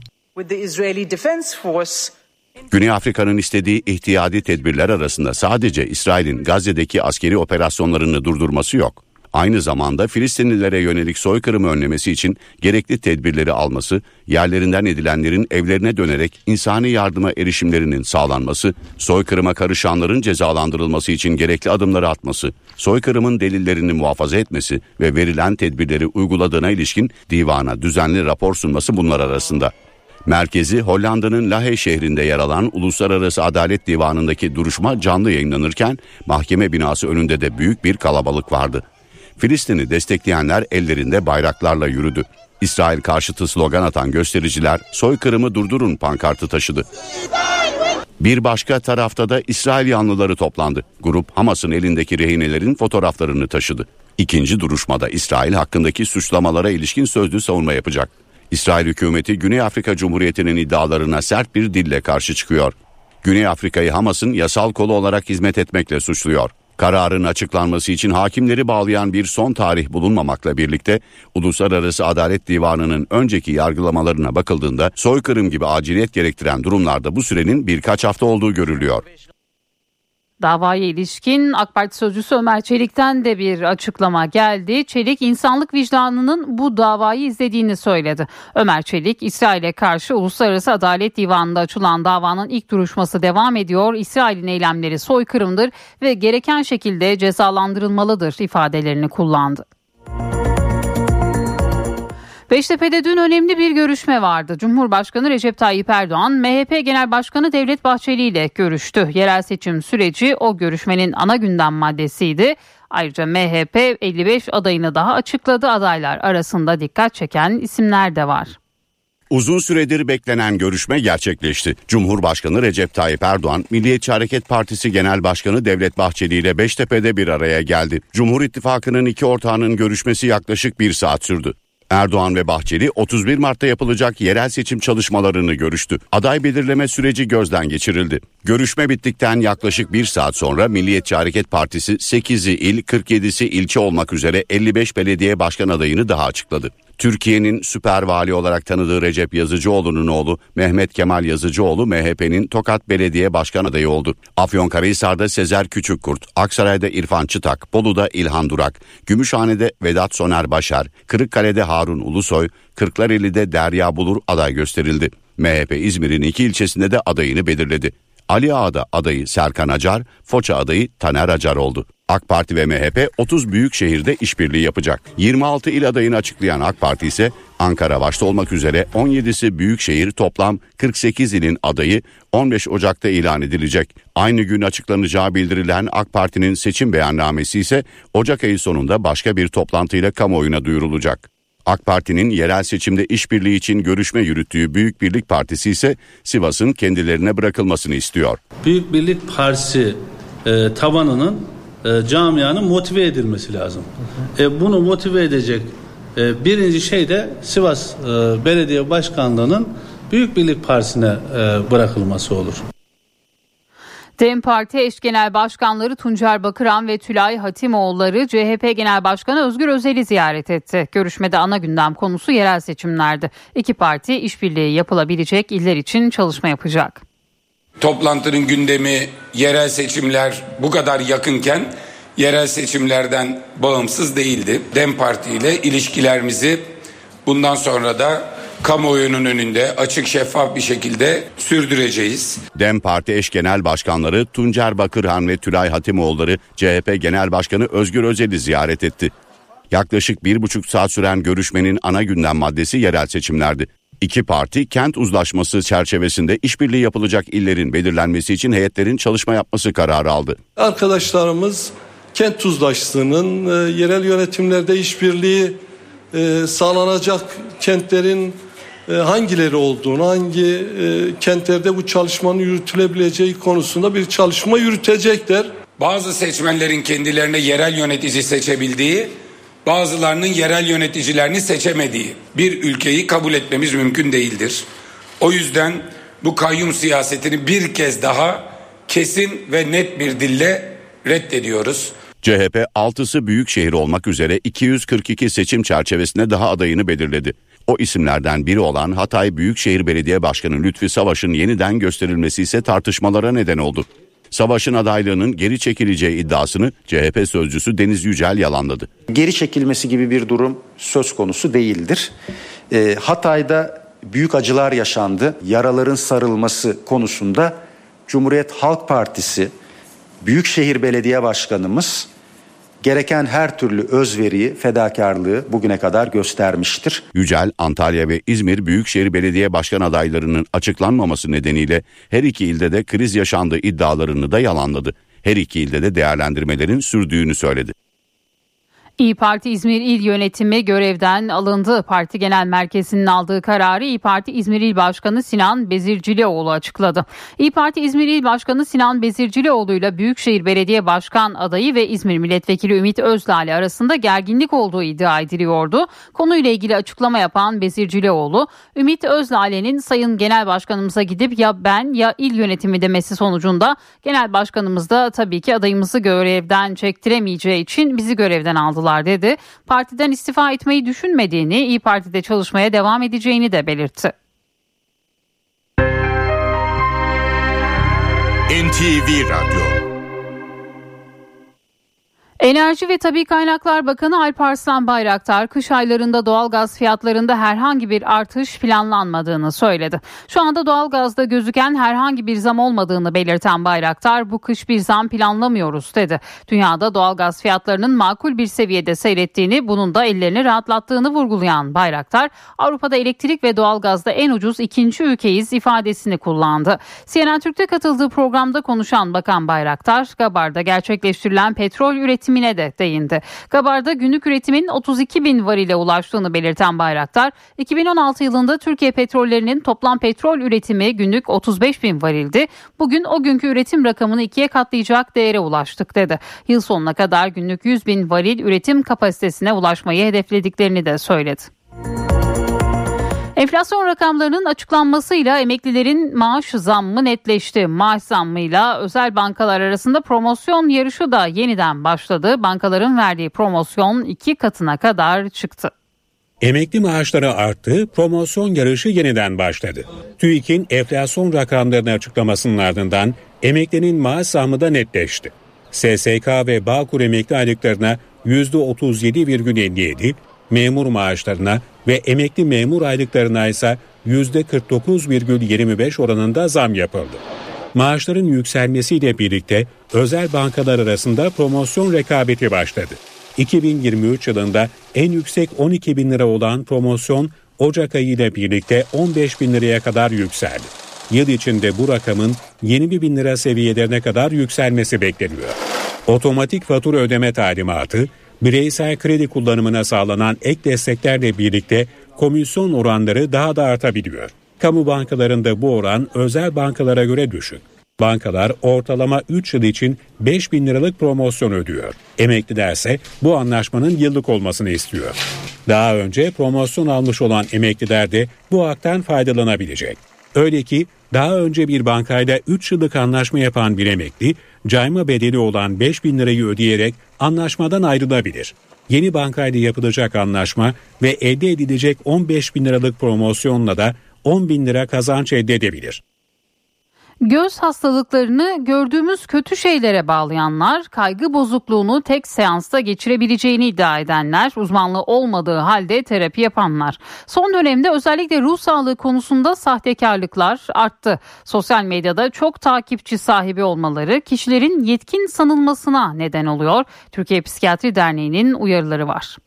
Güney Afrika'nın istediği ihtiyadi tedbirler arasında sadece İsrail'in Gazze'deki askeri operasyonlarını durdurması yok. Aynı zamanda Filistinlilere yönelik soykırımı önlemesi için gerekli tedbirleri alması, yerlerinden edilenlerin evlerine dönerek insani yardıma erişimlerinin sağlanması, soykırıma karışanların cezalandırılması için gerekli adımları atması, soykırımın delillerini muhafaza etmesi ve verilen tedbirleri uyguladığına ilişkin divana düzenli rapor sunması bunlar arasında. Merkezi Hollanda'nın Lahey şehrinde yer alan Uluslararası Adalet Divanı'ndaki duruşma canlı yayınlanırken mahkeme binası önünde de büyük bir kalabalık vardı. Filistin'i destekleyenler ellerinde bayraklarla yürüdü. İsrail karşıtı slogan atan göstericiler soykırımı durdurun pankartı taşıdı. Bir başka tarafta da İsrail yanlıları toplandı. Grup Hamas'ın elindeki rehinelerin fotoğraflarını taşıdı. İkinci duruşmada İsrail hakkındaki suçlamalara ilişkin sözlü savunma yapacak. İsrail hükümeti Güney Afrika Cumhuriyeti'nin iddialarına sert bir dille karşı çıkıyor. Güney Afrika'yı Hamas'ın yasal kolu olarak hizmet etmekle suçluyor. Kararın açıklanması için hakimleri bağlayan bir son tarih bulunmamakla birlikte Uluslararası Adalet Divanı'nın önceki yargılamalarına bakıldığında soykırım gibi aciliyet gerektiren durumlarda bu sürenin birkaç hafta olduğu görülüyor. Davaya ilişkin AK Parti sözcüsü Ömer Çelik'ten de bir açıklama geldi. Çelik insanlık vicdanının bu davayı izlediğini söyledi. Ömer Çelik İsrail'e karşı Uluslararası Adalet Divanı'nda açılan davanın ilk duruşması devam ediyor. İsrail'in eylemleri soykırımdır ve gereken şekilde cezalandırılmalıdır ifadelerini kullandı. Beştepe'de dün önemli bir görüşme vardı. Cumhurbaşkanı Recep Tayyip Erdoğan, MHP Genel Başkanı Devlet Bahçeli ile görüştü. Yerel seçim süreci o görüşmenin ana gündem maddesiydi. Ayrıca MHP 55 adayını daha açıkladı. Adaylar arasında dikkat çeken isimler de var. Uzun süredir beklenen görüşme gerçekleşti. Cumhurbaşkanı Recep Tayyip Erdoğan, Milliyetçi Hareket Partisi Genel Başkanı Devlet Bahçeli ile Beştepe'de bir araya geldi. Cumhur İttifakı'nın iki ortağının görüşmesi yaklaşık bir saat sürdü. Erdoğan ve Bahçeli 31 Mart'ta yapılacak yerel seçim çalışmalarını görüştü. Aday belirleme süreci gözden geçirildi. Görüşme bittikten yaklaşık bir saat sonra Milliyetçi Hareket Partisi 8'i il 47'si ilçe olmak üzere 55 belediye başkan adayını daha açıkladı. Türkiye'nin süper vali olarak tanıdığı Recep Yazıcıoğlu'nun oğlu Mehmet Kemal Yazıcıoğlu MHP'nin Tokat Belediye Başkan adayı oldu. Afyonkarahisar'da Sezer Küçükkurt, Aksaray'da İrfan Çıtak, Bolu'da İlhan Durak, Gümüşhane'de Vedat Soner Başar, Kırıkkale'de Harun Ulusoy, Kırklareli'de Derya Bulur aday gösterildi. MHP İzmir'in iki ilçesinde de adayını belirledi. Ali Ağa'da adayı Serkan Acar, Foça adayı Taner Acar oldu. AK Parti ve MHP 30 büyük şehirde işbirliği yapacak. 26 il adayını açıklayan AK Parti ise Ankara başta olmak üzere 17'si büyük şehir toplam 48 ilin adayı 15 Ocak'ta ilan edilecek. Aynı gün açıklanacağı bildirilen AK Parti'nin seçim beyannamesi ise Ocak ayı sonunda başka bir toplantıyla kamuoyuna duyurulacak. AK Parti'nin yerel seçimde işbirliği için görüşme yürüttüğü Büyük Birlik Partisi ise Sivas'ın kendilerine bırakılmasını istiyor. Büyük Birlik Partisi e, tabanının e, camianın motive edilmesi lazım. E, bunu motive edecek e, birinci şey de Sivas e, Belediye Başkanlığı'nın Büyük Birlik Partisi'ne e, bırakılması olur. DEM Parti eş genel başkanları Tuncer Bakıran ve Tülay Hatimoğulları CHP Genel Başkanı Özgür Özel'i ziyaret etti. Görüşmede ana gündem konusu yerel seçimlerdi. İki parti işbirliği yapılabilecek iller için çalışma yapacak. Toplantının gündemi yerel seçimler bu kadar yakınken yerel seçimlerden bağımsız değildi. DEM Parti ile ilişkilerimizi bundan sonra da kamuoyunun önünde açık şeffaf bir şekilde sürdüreceğiz. DEM Parti eş genel başkanları Tuncer Bakırhan ve Tülay Hatimoğulları CHP Genel Başkanı Özgür Özel'i ziyaret etti. Yaklaşık bir buçuk saat süren görüşmenin ana gündem maddesi yerel seçimlerdi. İki parti kent uzlaşması çerçevesinde işbirliği yapılacak illerin belirlenmesi için heyetlerin çalışma yapması kararı aldı. Arkadaşlarımız kent uzlaştığının e, yerel yönetimlerde işbirliği e, sağlanacak kentlerin hangileri olduğunu, hangi e, kentlerde bu çalışmanın yürütülebileceği konusunda bir çalışma yürütecekler. Bazı seçmenlerin kendilerine yerel yönetici seçebildiği, bazılarının yerel yöneticilerini seçemediği bir ülkeyi kabul etmemiz mümkün değildir. O yüzden bu kayyum siyasetini bir kez daha kesin ve net bir dille reddediyoruz. CHP 6'sı büyük şehir olmak üzere 242 seçim çerçevesinde daha adayını belirledi. O isimlerden biri olan Hatay Büyükşehir Belediye Başkanı Lütfi Savaş'ın yeniden gösterilmesi ise tartışmalara neden oldu. Savaş'ın adaylığının geri çekileceği iddiasını CHP sözcüsü Deniz Yücel yalanladı. Geri çekilmesi gibi bir durum söz konusu değildir. E, Hatay'da büyük acılar yaşandı. Yaraların sarılması konusunda Cumhuriyet Halk Partisi Büyükşehir Belediye Başkanımız gereken her türlü özveriyi, fedakarlığı bugüne kadar göstermiştir. Yücel, Antalya ve İzmir Büyükşehir Belediye Başkan adaylarının açıklanmaması nedeniyle her iki ilde de kriz yaşandığı iddialarını da yalanladı. Her iki ilde de değerlendirmelerin sürdüğünü söyledi. İyi Parti İzmir İl Yönetimi görevden alındı. Parti Genel Merkezi'nin aldığı kararı İyi Parti İzmir İl Başkanı Sinan Bezircilioğlu açıkladı. İyi Parti İzmir İl Başkanı Sinan Bezircilioğlu ile Büyükşehir Belediye Başkan adayı ve İzmir Milletvekili Ümit Özdağ'la arasında gerginlik olduğu iddia ediliyordu. Konuyla ilgili açıklama yapan Bezircilioğlu, Ümit Özdağ'lerin Sayın Genel Başkanımıza gidip ya ben ya il yönetimi demesi sonucunda Genel Başkanımız da tabii ki adayımızı görevden çektiremeyeceği için bizi görevden aldılar aldılar dedi. Partiden istifa etmeyi düşünmediğini, İyi Parti'de çalışmaya devam edeceğini de belirtti. NTV Radyo Enerji ve Tabi Kaynaklar Bakanı Alparslan Bayraktar kış aylarında doğalgaz fiyatlarında herhangi bir artış planlanmadığını söyledi. Şu anda doğalgazda gözüken herhangi bir zam olmadığını belirten Bayraktar bu kış bir zam planlamıyoruz dedi. Dünyada doğalgaz fiyatlarının makul bir seviyede seyrettiğini bunun da ellerini rahatlattığını vurgulayan Bayraktar Avrupa'da elektrik ve doğalgazda en ucuz ikinci ülkeyiz ifadesini kullandı. CNN Türk'te katıldığı programda konuşan Bakan Bayraktar Gabar'da gerçekleştirilen petrol üretimi üretimine de değindi. Gabar'da günlük üretimin 32 bin varile ulaştığını belirten Bayraktar, 2016 yılında Türkiye petrollerinin toplam petrol üretimi günlük 35 bin varildi. Bugün o günkü üretim rakamını ikiye katlayacak değere ulaştık dedi. Yıl sonuna kadar günlük 100 bin varil üretim kapasitesine ulaşmayı hedeflediklerini de söyledi. Enflasyon rakamlarının açıklanmasıyla emeklilerin maaş zammı netleşti. Maaş zammıyla özel bankalar arasında promosyon yarışı da yeniden başladı. Bankaların verdiği promosyon iki katına kadar çıktı. Emekli maaşları arttı, promosyon yarışı yeniden başladı. TÜİK'in enflasyon rakamlarını açıklamasının ardından emeklinin maaş zammı da netleşti. SSK ve Bağkur emekli aylıklarına %37,57, memur maaşlarına ve emekli memur aylıklarına ise %49,25 oranında zam yapıldı. Maaşların yükselmesiyle birlikte özel bankalar arasında promosyon rekabeti başladı. 2023 yılında en yüksek 12 bin lira olan promosyon Ocak ayı ile birlikte 15 bin liraya kadar yükseldi. Yıl içinde bu rakamın 20 bin lira seviyelerine kadar yükselmesi bekleniyor. Otomatik fatura ödeme talimatı, bireysel kredi kullanımına sağlanan ek desteklerle birlikte komisyon oranları daha da artabiliyor. Kamu bankalarında bu oran özel bankalara göre düşük. Bankalar ortalama 3 yıl için 5 bin liralık promosyon ödüyor. Emekliler ise bu anlaşmanın yıllık olmasını istiyor. Daha önce promosyon almış olan emekliler de bu haktan faydalanabilecek. Öyle ki daha önce bir bankayla 3 yıllık anlaşma yapan bir emekli cayma bedeli olan 5 bin lirayı ödeyerek anlaşmadan ayrılabilir. Yeni bankayla yapılacak anlaşma ve elde edilecek 15 bin liralık promosyonla da 10 bin lira kazanç elde edebilir. Göz hastalıklarını gördüğümüz kötü şeylere bağlayanlar, kaygı bozukluğunu tek seansta geçirebileceğini iddia edenler, uzmanlığı olmadığı halde terapi yapanlar. Son dönemde özellikle ruh sağlığı konusunda sahtekarlıklar arttı. Sosyal medyada çok takipçi sahibi olmaları kişilerin yetkin sanılmasına neden oluyor. Türkiye Psikiyatri Derneği'nin uyarıları var.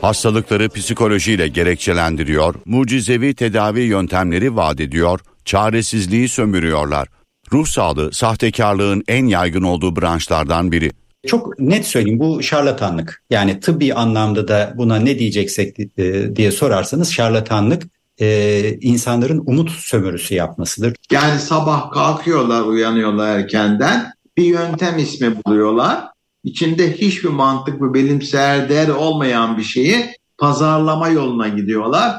Hastalıkları psikolojiyle gerekçelendiriyor, mucizevi tedavi yöntemleri vaat ediyor, çaresizliği sömürüyorlar. Ruh sağlığı sahtekarlığın en yaygın olduğu branşlardan biri. Çok net söyleyeyim bu şarlatanlık. Yani tıbbi anlamda da buna ne diyeceksek e, diye sorarsanız şarlatanlık e, insanların umut sömürüsü yapmasıdır. Yani sabah kalkıyorlar uyanıyorlar erkenden bir yöntem ismi buluyorlar. İçinde hiçbir mantık ve bilimsel değer olmayan bir şeyi pazarlama yoluna gidiyorlar.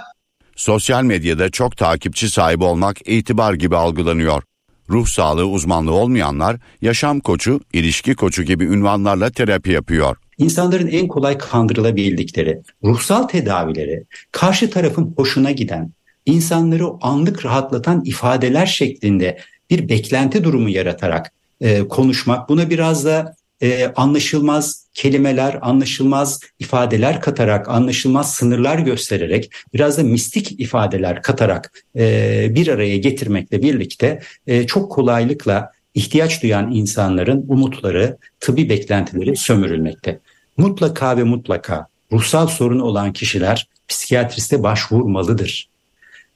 Sosyal medyada çok takipçi sahibi olmak itibar gibi algılanıyor. Ruh sağlığı uzmanlığı olmayanlar yaşam koçu, ilişki koçu gibi ünvanlarla terapi yapıyor. İnsanların en kolay kandırılabildikleri ruhsal tedavileri karşı tarafın hoşuna giden, insanları anlık rahatlatan ifadeler şeklinde bir beklenti durumu yaratarak e, konuşmak. Buna biraz da e, anlaşılmaz kelimeler, anlaşılmaz ifadeler katarak, anlaşılmaz sınırlar göstererek, biraz da mistik ifadeler katarak e, bir araya getirmekle birlikte e, çok kolaylıkla ihtiyaç duyan insanların umutları, tıbbi beklentileri sömürülmekte. Mutlaka ve mutlaka ruhsal sorunu olan kişiler psikiyatriste başvurmalıdır.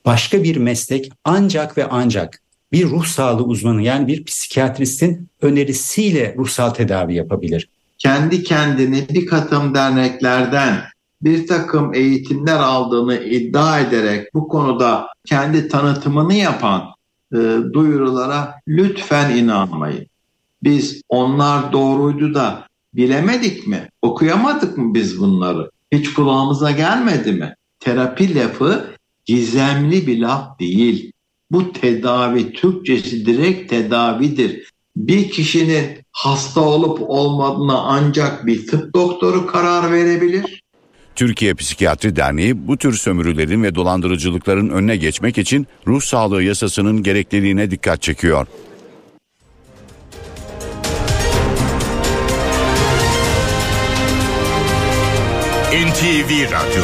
Başka bir meslek ancak ve ancak bir ruh sağlığı uzmanı yani bir psikiyatristin önerisiyle ruhsal tedavi yapabilir. Kendi kendini bir katım derneklerden bir takım eğitimler aldığını iddia ederek bu konuda kendi tanıtımını yapan e, duyurulara lütfen inanmayın. Biz onlar doğruydu da bilemedik mi? Okuyamadık mı biz bunları? Hiç kulağımıza gelmedi mi? Terapi lafı gizemli bir laf değil. Bu tedavi Türkçesi direkt tedavidir. Bir kişinin hasta olup olmadığına ancak bir tıp doktoru karar verebilir. Türkiye Psikiyatri Derneği bu tür sömürülerin ve dolandırıcılıkların önüne geçmek için ruh sağlığı yasasının gerekliliğine dikkat çekiyor. NTV Radyo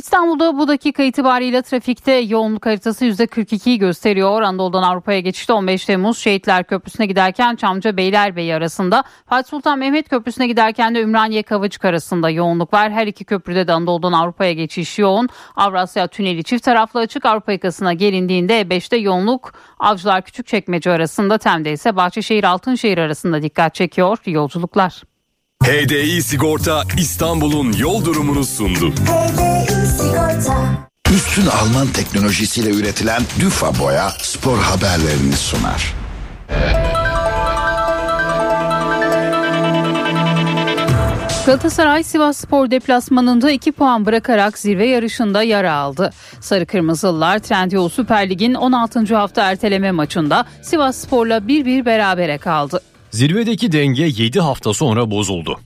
İstanbul'da bu dakika itibariyle trafikte yoğunluk haritası %42'yi gösteriyor. Anadolu'dan Avrupa'ya geçişte 15 Temmuz Şehitler Köprüsü'ne giderken Çamca Beylerbeyi arasında. Fatih Sultan Mehmet Köprüsü'ne giderken de Ümraniye Kavacık arasında yoğunluk var. Her iki köprüde de Anadolu'dan Avrupa'ya geçiş yoğun. Avrasya Tüneli çift taraflı açık Avrupa yakasına gelindiğinde E5'te yoğunluk Avcılar Küçükçekmece arasında Tem'de ise Bahçeşehir Altınşehir arasında dikkat çekiyor yolculuklar. HDI Sigorta İstanbul'un yol durumunu sundu. HDI Sigorta Üstün Alman teknolojisiyle üretilen Düfa Boya spor haberlerini sunar. Galatasaray Sivas Spor deplasmanında 2 puan bırakarak zirve yarışında yara aldı. Sarı Kırmızılılar Trendyol Süper Lig'in 16. hafta erteleme maçında Sivas Spor'la 1-1 berabere kaldı. Zirvedeki denge 7 hafta sonra bozuldu.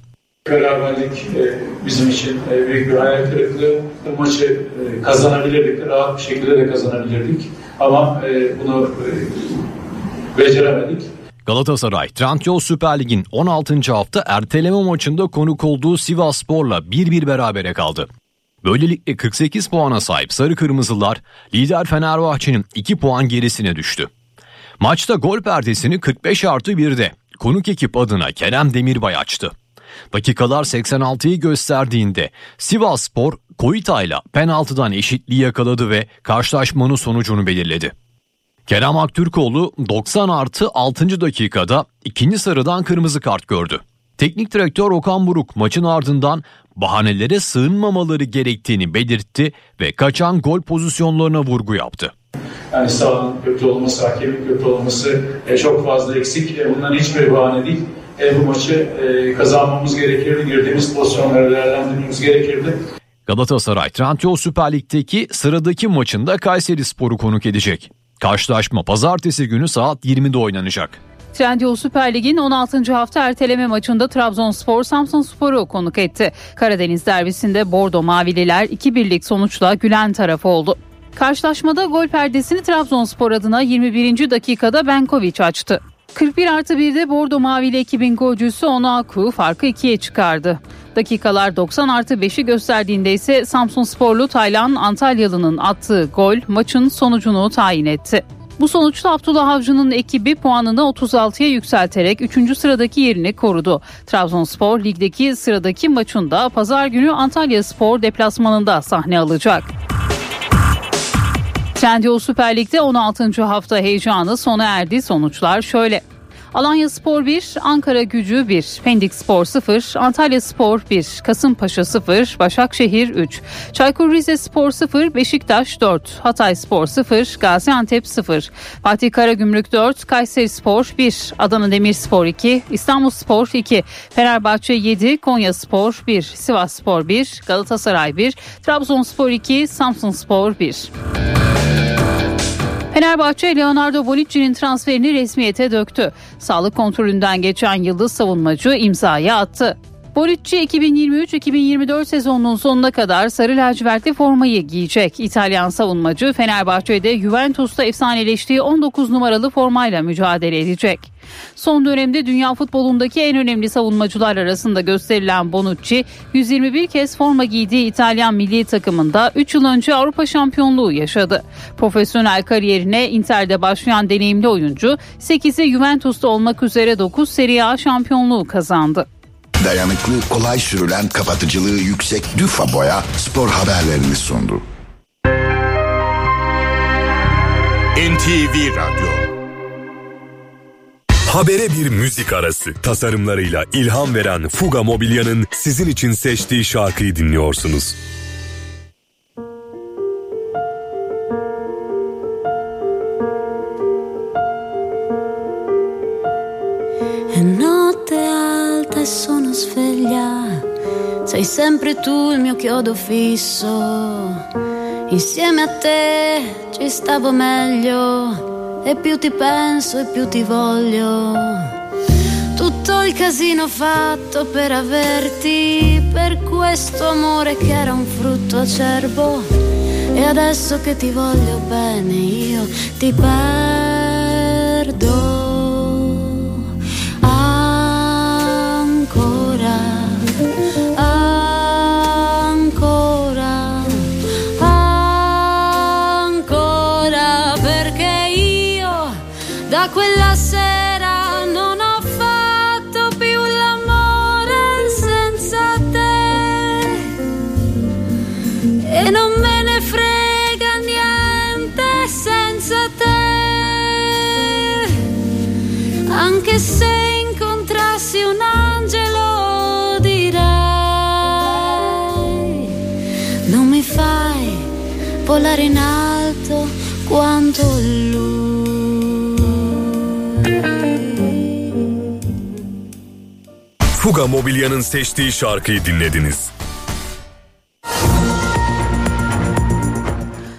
Beraberlik e, bizim için e, büyük bir hayal kırıklığı. Bu maçı e, kazanabilirdik, rahat bir şekilde de kazanabilirdik. Ama bunu beceremedik. Galatasaray, Trendyol Süper Lig'in 16. hafta erteleme maçında konuk olduğu Sivas Spor'la 1-1 berabere kaldı. Böylelikle 48 puana sahip Sarı Kırmızılar lider Fenerbahçe'nin 2 puan gerisine düştü. Maçta gol perdesini 45 artı 1'de konuk ekip adına Kerem Demirbay açtı. Dakikalar 86'yı gösterdiğinde Sivas Spor Koyita'yla penaltıdan eşitliği yakaladı ve karşılaşmanın sonucunu belirledi. Kerem Aktürkoğlu 90 artı 6. dakikada ikinci sarıdan kırmızı kart gördü. Teknik direktör Okan Buruk maçın ardından bahanelere sığınmamaları gerektiğini belirtti ve kaçan gol pozisyonlarına vurgu yaptı. Yani sahanın kötü olması, hakemin kötü olması e, çok fazla eksik. E, bunların hiçbir bahane değil. E, bu maçı e, kazanmamız gerekirdi. Girdiğimiz pozisyonları değerlendirmemiz gerekirdi. Galatasaray Trendyol Süper Lig'deki sıradaki maçında Kayseri Sporu konuk edecek. Karşılaşma pazartesi günü saat 20'de oynanacak. Trendyol Süper Lig'in 16. hafta erteleme maçında Trabzonspor Samsun Spor'u konuk etti. Karadeniz derbisinde Bordo Mavililer 2-1'lik sonuçla gülen tarafı oldu. Karşılaşmada gol perdesini Trabzonspor adına 21. dakikada Benkoviç açtı. 41 artı 1'de Bordo Mavili ekibin golcüsü Onaku farkı ikiye çıkardı. Dakikalar 90 artı 5'i gösterdiğinde ise Samsun Sporlu Taylan Antalyalı'nın attığı gol maçın sonucunu tayin etti. Bu sonuçta Abdullah Avcı'nın ekibi puanını 36'ya yükselterek 3. sıradaki yerini korudu. Trabzonspor ligdeki sıradaki maçında pazar günü Antalya Spor deplasmanında sahne alacak. Trendyol Süper Lig'de 16. hafta heyecanı sona erdi. Sonuçlar şöyle. Alanya Spor 1, Ankara Gücü 1, Pendik Spor 0, Antalya Spor 1, Kasımpaşa 0, Başakşehir 3, Çaykur Rizespor 0, Beşiktaş 4, Hatay Spor 0, Gaziantep 0, Fatih Karagümrük 4, Kayseri Spor 1, Adana Demirspor 2, İstanbul Spor 2, Fenerbahçe 7, Konya Spor 1, Sivas Spor 1, Galatasaray 1, Trabzonspor 2, Samsun Spor 1. Fenerbahçe Leonardo Bonucci'nin transferini resmiyete döktü. Sağlık kontrolünden geçen yıldız savunmacı imzayı attı. Bonucci 2023-2024 sezonunun sonuna kadar sarı lacivertli formayı giyecek. İtalyan savunmacı Fenerbahçe'de Juventus'ta efsaneleştiği 19 numaralı formayla mücadele edecek. Son dönemde dünya futbolundaki en önemli savunmacılar arasında gösterilen Bonucci 121 kez forma giydiği İtalyan milli takımında 3 yıl önce Avrupa şampiyonluğu yaşadı. Profesyonel kariyerine Inter'de başlayan deneyimli oyuncu 8'i Juventus'ta olmak üzere 9 Serie A şampiyonluğu kazandı. Dayanıklı, kolay sürülen, kapatıcılığı yüksek Düfa Boya spor haberlerini sundu. NTV Radyo Habere bir müzik arası. Tasarımlarıyla ilham veren Fuga Mobilya'nın sizin için seçtiği şarkıyı dinliyorsunuz. Sveglia, sei sempre tu il mio chiodo fisso. Insieme a te ci stavo meglio e più ti penso e più ti voglio. Tutto il casino fatto per averti, per questo amore che era un frutto acerbo. E adesso che ti voglio bene io ti perdo. Volare in alto quanto lui. Fuga Mobilya'nın seçtiği şarkıyı dinlediniz.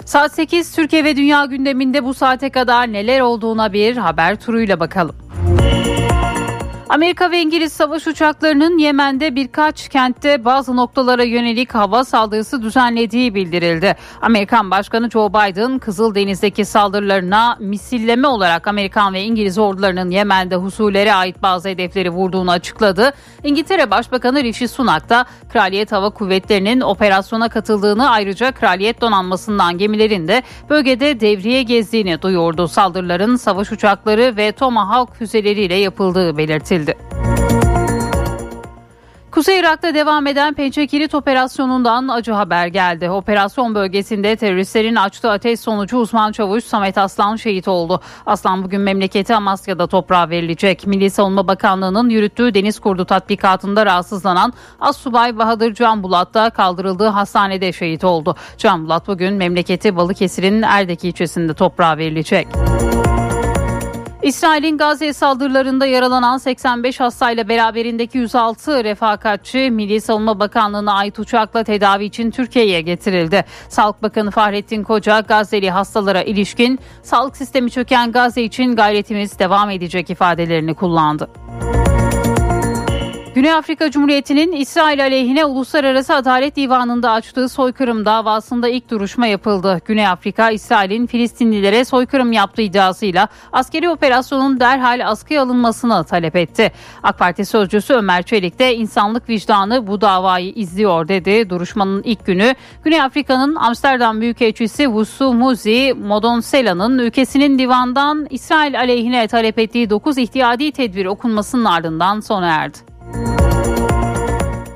Saat 8 Türkiye ve Dünya gündeminde bu saate kadar neler olduğuna bir haber turuyla bakalım. Amerika ve İngiliz savaş uçaklarının Yemen'de birkaç kentte bazı noktalara yönelik hava saldırısı düzenlediği bildirildi. Amerikan Başkanı Joe Biden Kızıldeniz'deki saldırılarına misilleme olarak Amerikan ve İngiliz ordularının Yemen'de husulere ait bazı hedefleri vurduğunu açıkladı. İngiltere Başbakanı Rishi Sunak da Kraliyet Hava Kuvvetleri'nin operasyona katıldığını ayrıca Kraliyet Donanması'ndan gemilerin de bölgede devriye gezdiğini duyurdu. Saldırıların savaş uçakları ve Tomahawk füzeleriyle yapıldığı belirtildi. Kuzey Irak'ta devam eden Pençe Kilit operasyonundan acı haber geldi. Operasyon bölgesinde teröristlerin açtığı ateş sonucu uzman çavuş Samet Aslan şehit oldu. Aslan bugün memleketi Amasya'da toprağa verilecek. Milli Savunma Bakanlığı'nın yürüttüğü deniz kurdu tatbikatında rahatsızlanan Assubay Bahadır Can Bulat da kaldırıldığı hastanede şehit oldu. Can Bulat bugün memleketi Balıkesir'in Erdek ilçesinde toprağa verilecek. İsrail'in Gazze saldırılarında yaralanan 85 hastayla beraberindeki 106 refakatçi Milli Savunma Bakanlığı'na ait uçakla tedavi için Türkiye'ye getirildi. Sağlık Bakanı Fahrettin Koca Gazze'li hastalara ilişkin sağlık sistemi çöken Gazze için gayretimiz devam edecek ifadelerini kullandı. Güney Afrika Cumhuriyeti'nin İsrail aleyhine Uluslararası Adalet Divanı'nda açtığı soykırım davasında ilk duruşma yapıldı. Güney Afrika, İsrail'in Filistinlilere soykırım yaptığı iddiasıyla askeri operasyonun derhal askıya alınmasını talep etti. AK Parti sözcüsü Ömer Çelik de insanlık vicdanı bu davayı izliyor dedi. Duruşmanın ilk günü Güney Afrika'nın Amsterdam Büyükelçisi Wusu Muzi Modonsela'nın ülkesinin divandan İsrail aleyhine talep ettiği 9 ihtiyadi tedbir okunmasının ardından sona erdi.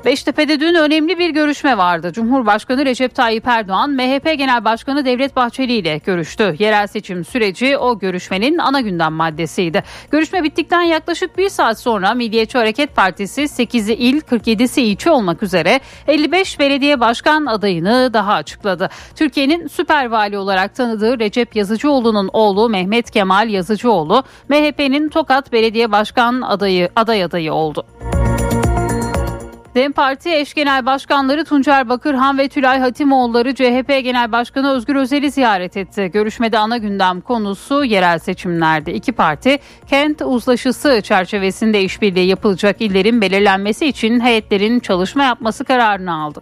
Beştepe'de dün önemli bir görüşme vardı. Cumhurbaşkanı Recep Tayyip Erdoğan, MHP Genel Başkanı Devlet Bahçeli ile görüştü. Yerel seçim süreci o görüşmenin ana gündem maddesiydi. Görüşme bittikten yaklaşık bir saat sonra Milliyetçi Hareket Partisi 8'i il 47'si ilçe olmak üzere 55 belediye başkan adayını daha açıkladı. Türkiye'nin süper vali olarak tanıdığı Recep Yazıcıoğlu'nun oğlu Mehmet Kemal Yazıcıoğlu, MHP'nin Tokat Belediye Başkan adayı aday adayı oldu. DEM Parti eş genel başkanları Tuncer Bakırhan ve Tülay Hatimoğulları CHP Genel Başkanı Özgür Özel'i ziyaret etti. Görüşmede ana gündem konusu yerel seçimlerdi. İki parti kent uzlaşısı çerçevesinde işbirliği yapılacak illerin belirlenmesi için heyetlerin çalışma yapması kararını aldı.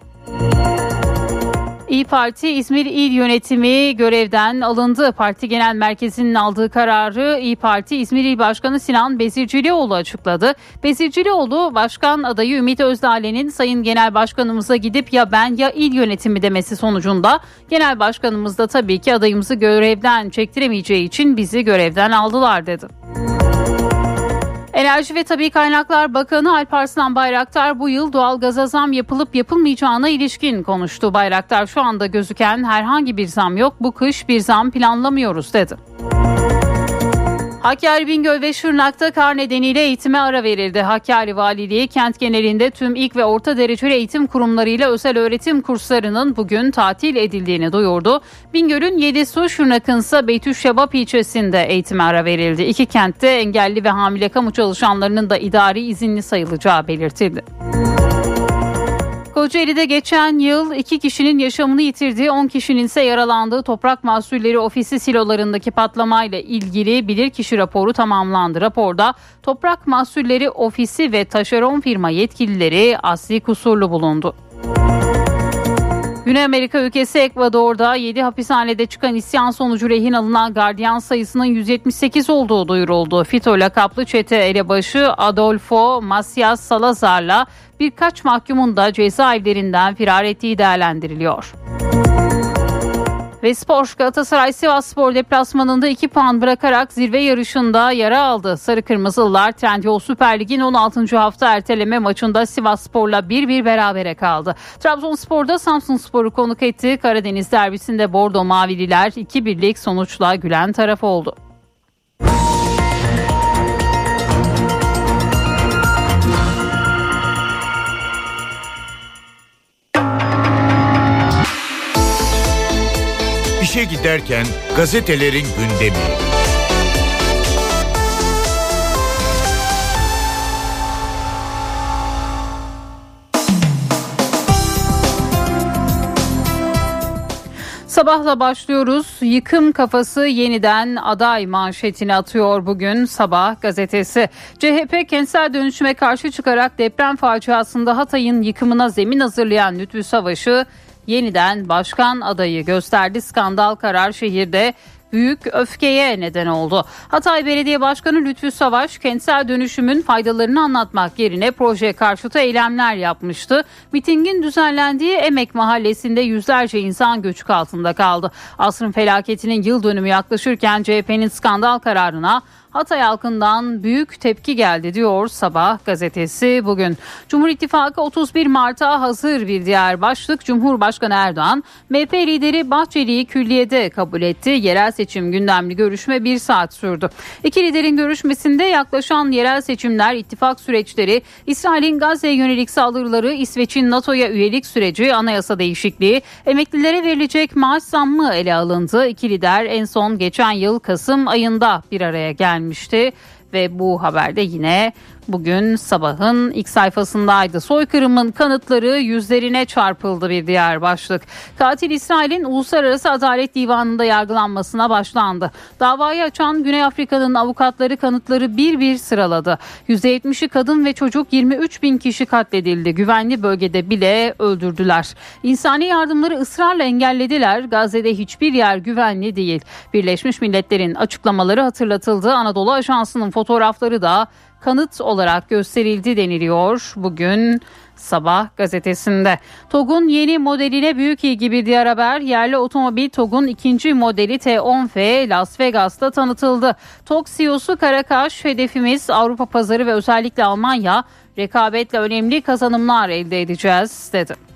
İyi Parti İzmir İl Yönetimi görevden alındı. Parti Genel Merkezi'nin aldığı kararı İyi Parti İzmir İl Başkanı Sinan Bezircilioğlu açıkladı. Bezircilioğlu Başkan adayı Ümit Özdağ'le'nin Sayın Genel Başkanımıza gidip ya ben ya il yönetimi demesi sonucunda Genel Başkanımız da tabii ki adayımızı görevden çektiremeyeceği için bizi görevden aldılar dedi. Enerji ve Tabi Kaynaklar Bakanı Alparslan Bayraktar bu yıl doğalgaza zam yapılıp yapılmayacağına ilişkin konuştu. Bayraktar şu anda gözüken herhangi bir zam yok bu kış bir zam planlamıyoruz dedi. Hakkari Bingöl ve Şırnak'ta kar nedeniyle eğitime ara verildi. Hakkari Valiliği kent genelinde tüm ilk ve orta dereceli eğitim kurumlarıyla özel öğretim kurslarının bugün tatil edildiğini duyurdu. Bingöl'ün Yedisu, Şırnak'ın ise Beytüşşebap ilçesinde eğitime ara verildi. İki kentte engelli ve hamile kamu çalışanlarının da idari izinli sayılacağı belirtildi. Kocaeli'de geçen yıl iki kişinin yaşamını yitirdiği 10 kişinin ise yaralandığı toprak mahsulleri ofisi silolarındaki patlamayla ilgili bilirkişi raporu tamamlandı. Raporda toprak mahsulleri ofisi ve taşeron firma yetkilileri asli kusurlu bulundu. Güney Amerika ülkesi Ekvador'da 7 hapishanede çıkan isyan sonucu rehin alınan gardiyan sayısının 178 olduğu duyuruldu. FITO lakaplı çete elebaşı Adolfo Macias Salazar'la birkaç mahkumun da cezaevlerinden firar ettiği değerlendiriliyor. Ve Spor Galatasaray Sivas Spor deplasmanında 2 puan bırakarak zirve yarışında yara aldı. Sarı Kırmızılılar Trendyol Süper Lig'in 16. hafta erteleme maçında Sivas Spor'la 1-1 berabere kaldı. Trabzonspor'da Samsun Spor'u konuk etti. Karadeniz derbisinde Bordo Mavililer 2-1'lik sonuçla gülen taraf oldu. İşe giderken gazetelerin gündemi. Sabahla başlıyoruz. Yıkım kafası yeniden aday manşetini atıyor bugün Sabah gazetesi. CHP kentsel dönüşüme karşı çıkarak deprem faciasında Hatay'ın yıkımına zemin hazırlayan Lütfü Savaş'ı yeniden başkan adayı gösterdi. Skandal karar şehirde büyük öfkeye neden oldu. Hatay Belediye Başkanı Lütfü Savaş kentsel dönüşümün faydalarını anlatmak yerine proje karşıtı eylemler yapmıştı. Mitingin düzenlendiği Emek Mahallesi'nde yüzlerce insan göçük altında kaldı. Asrın felaketinin yıl dönümü yaklaşırken CHP'nin skandal kararına Hatay halkından büyük tepki geldi diyor Sabah gazetesi bugün. Cumhur İttifakı 31 Mart'a hazır bir diğer başlık. Cumhurbaşkanı Erdoğan MHP lideri Bahçeli'yi külliyede kabul etti. Yerel seçim gündemli görüşme bir saat sürdü. İki liderin görüşmesinde yaklaşan yerel seçimler, ittifak süreçleri, İsrail'in Gazze'ye yönelik saldırıları, İsveç'in NATO'ya üyelik süreci, anayasa değişikliği, emeklilere verilecek maaş zammı ele alındı. İki lider en son geçen yıl Kasım ayında bir araya gelmişti gelmişti ve bu haberde yine bugün sabahın ilk sayfasındaydı. Soykırımın kanıtları yüzlerine çarpıldı bir diğer başlık. Katil İsrail'in Uluslararası Adalet Divanı'nda yargılanmasına başlandı. Davayı açan Güney Afrika'nın avukatları kanıtları bir bir sıraladı. %70'i kadın ve çocuk 23 bin kişi katledildi. Güvenli bölgede bile öldürdüler. İnsani yardımları ısrarla engellediler. Gazze'de hiçbir yer güvenli değil. Birleşmiş Milletler'in açıklamaları hatırlatıldı. Anadolu Ajansı'nın fotoğrafları da kanıt olarak gösterildi deniliyor bugün Sabah gazetesinde. TOG'un yeni modeline büyük ilgi bir diğer haber. Yerli otomobil TOG'un ikinci modeli T10F Las Vegas'ta tanıtıldı. TOG CEO'su Karakaş hedefimiz Avrupa pazarı ve özellikle Almanya rekabetle önemli kazanımlar elde edeceğiz dedi.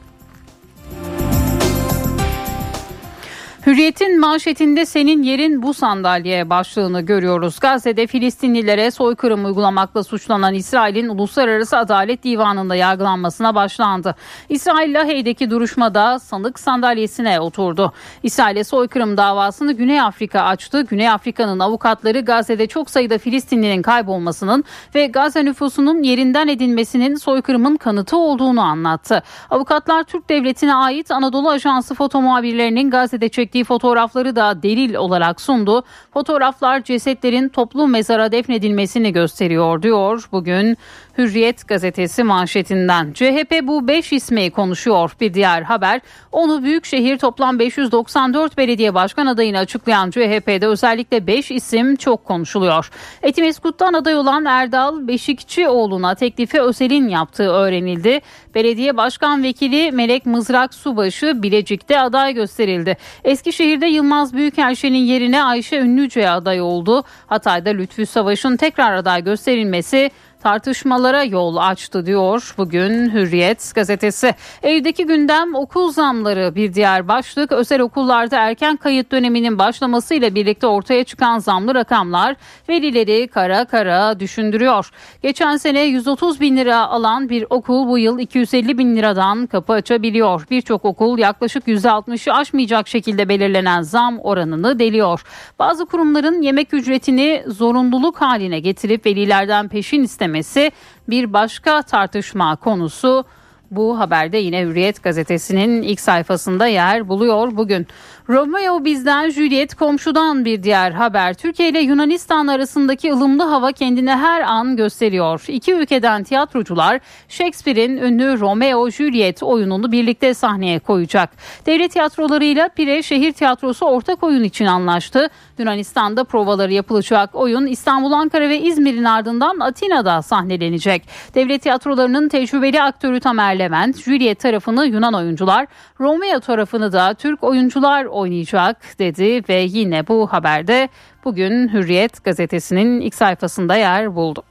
Hürriyet'in manşetinde senin yerin bu sandalye başlığını görüyoruz. Gazze'de Filistinlilere soykırım uygulamakla suçlanan İsrail'in Uluslararası Adalet Divanı'nda yargılanmasına başlandı. İsrail Lahey'deki duruşmada sanık sandalyesine oturdu. İsrail'e soykırım davasını Güney Afrika açtı. Güney Afrika'nın avukatları Gazze'de çok sayıda Filistinlinin kaybolmasının ve Gazze nüfusunun yerinden edilmesinin soykırımın kanıtı olduğunu anlattı. Avukatlar Türk Devleti'ne ait Anadolu Ajansı foto muhabirlerinin Gazze'de çektiği çektiği fotoğrafları da delil olarak sundu. Fotoğraflar cesetlerin toplu mezara defnedilmesini gösteriyor diyor bugün Hürriyet gazetesi manşetinden. CHP bu 5 ismi konuşuyor bir diğer haber. Onu Büyükşehir toplam 594 belediye başkan adayını açıklayan CHP'de özellikle 5 isim çok konuşuluyor. Etimeskut'tan aday olan Erdal Beşikçioğlu'na teklifi Ösel'in yaptığı öğrenildi. Belediye Başkan Vekili Melek Mızrak Subaşı Bilecik'te aday gösterildi. Eskişehir'de Yılmaz Büyükelçinin yerine Ayşe Ünlüce aday oldu. Hatay'da Lütfü Savaş'ın tekrar aday gösterilmesi tartışmalara yol açtı diyor bugün Hürriyet gazetesi. Evdeki gündem okul zamları bir diğer başlık. Özel okullarda erken kayıt döneminin başlamasıyla birlikte ortaya çıkan zamlı rakamlar velileri kara kara düşündürüyor. Geçen sene 130 bin lira alan bir okul bu yıl 250 bin liradan kapı açabiliyor. Birçok okul yaklaşık %60'ı aşmayacak şekilde belirlenen zam oranını deliyor. Bazı kurumların yemek ücretini zorunluluk haline getirip velilerden peşin istemek istemesi bir başka tartışma konusu. Bu haberde yine Hürriyet gazetesinin ilk sayfasında yer buluyor bugün. Romeo bizden, Juliet komşudan bir diğer haber. Türkiye ile Yunanistan arasındaki ılımlı hava kendini her an gösteriyor. İki ülkeden tiyatrocular Shakespeare'in ünlü Romeo Juliet oyununu birlikte sahneye koyacak. Devlet tiyatrolarıyla Pire Şehir Tiyatrosu ortak oyun için anlaştı. Yunanistan'da provaları yapılacak oyun İstanbul, Ankara ve İzmir'in ardından Atina'da sahnelenecek. Devlet tiyatrolarının tecrübeli aktörü Tamer Levent, Juliet tarafını Yunan oyuncular, Romeo tarafını da Türk oyuncular oynayacak dedi ve yine bu haberde bugün Hürriyet gazetesinin ilk sayfasında yer buldu.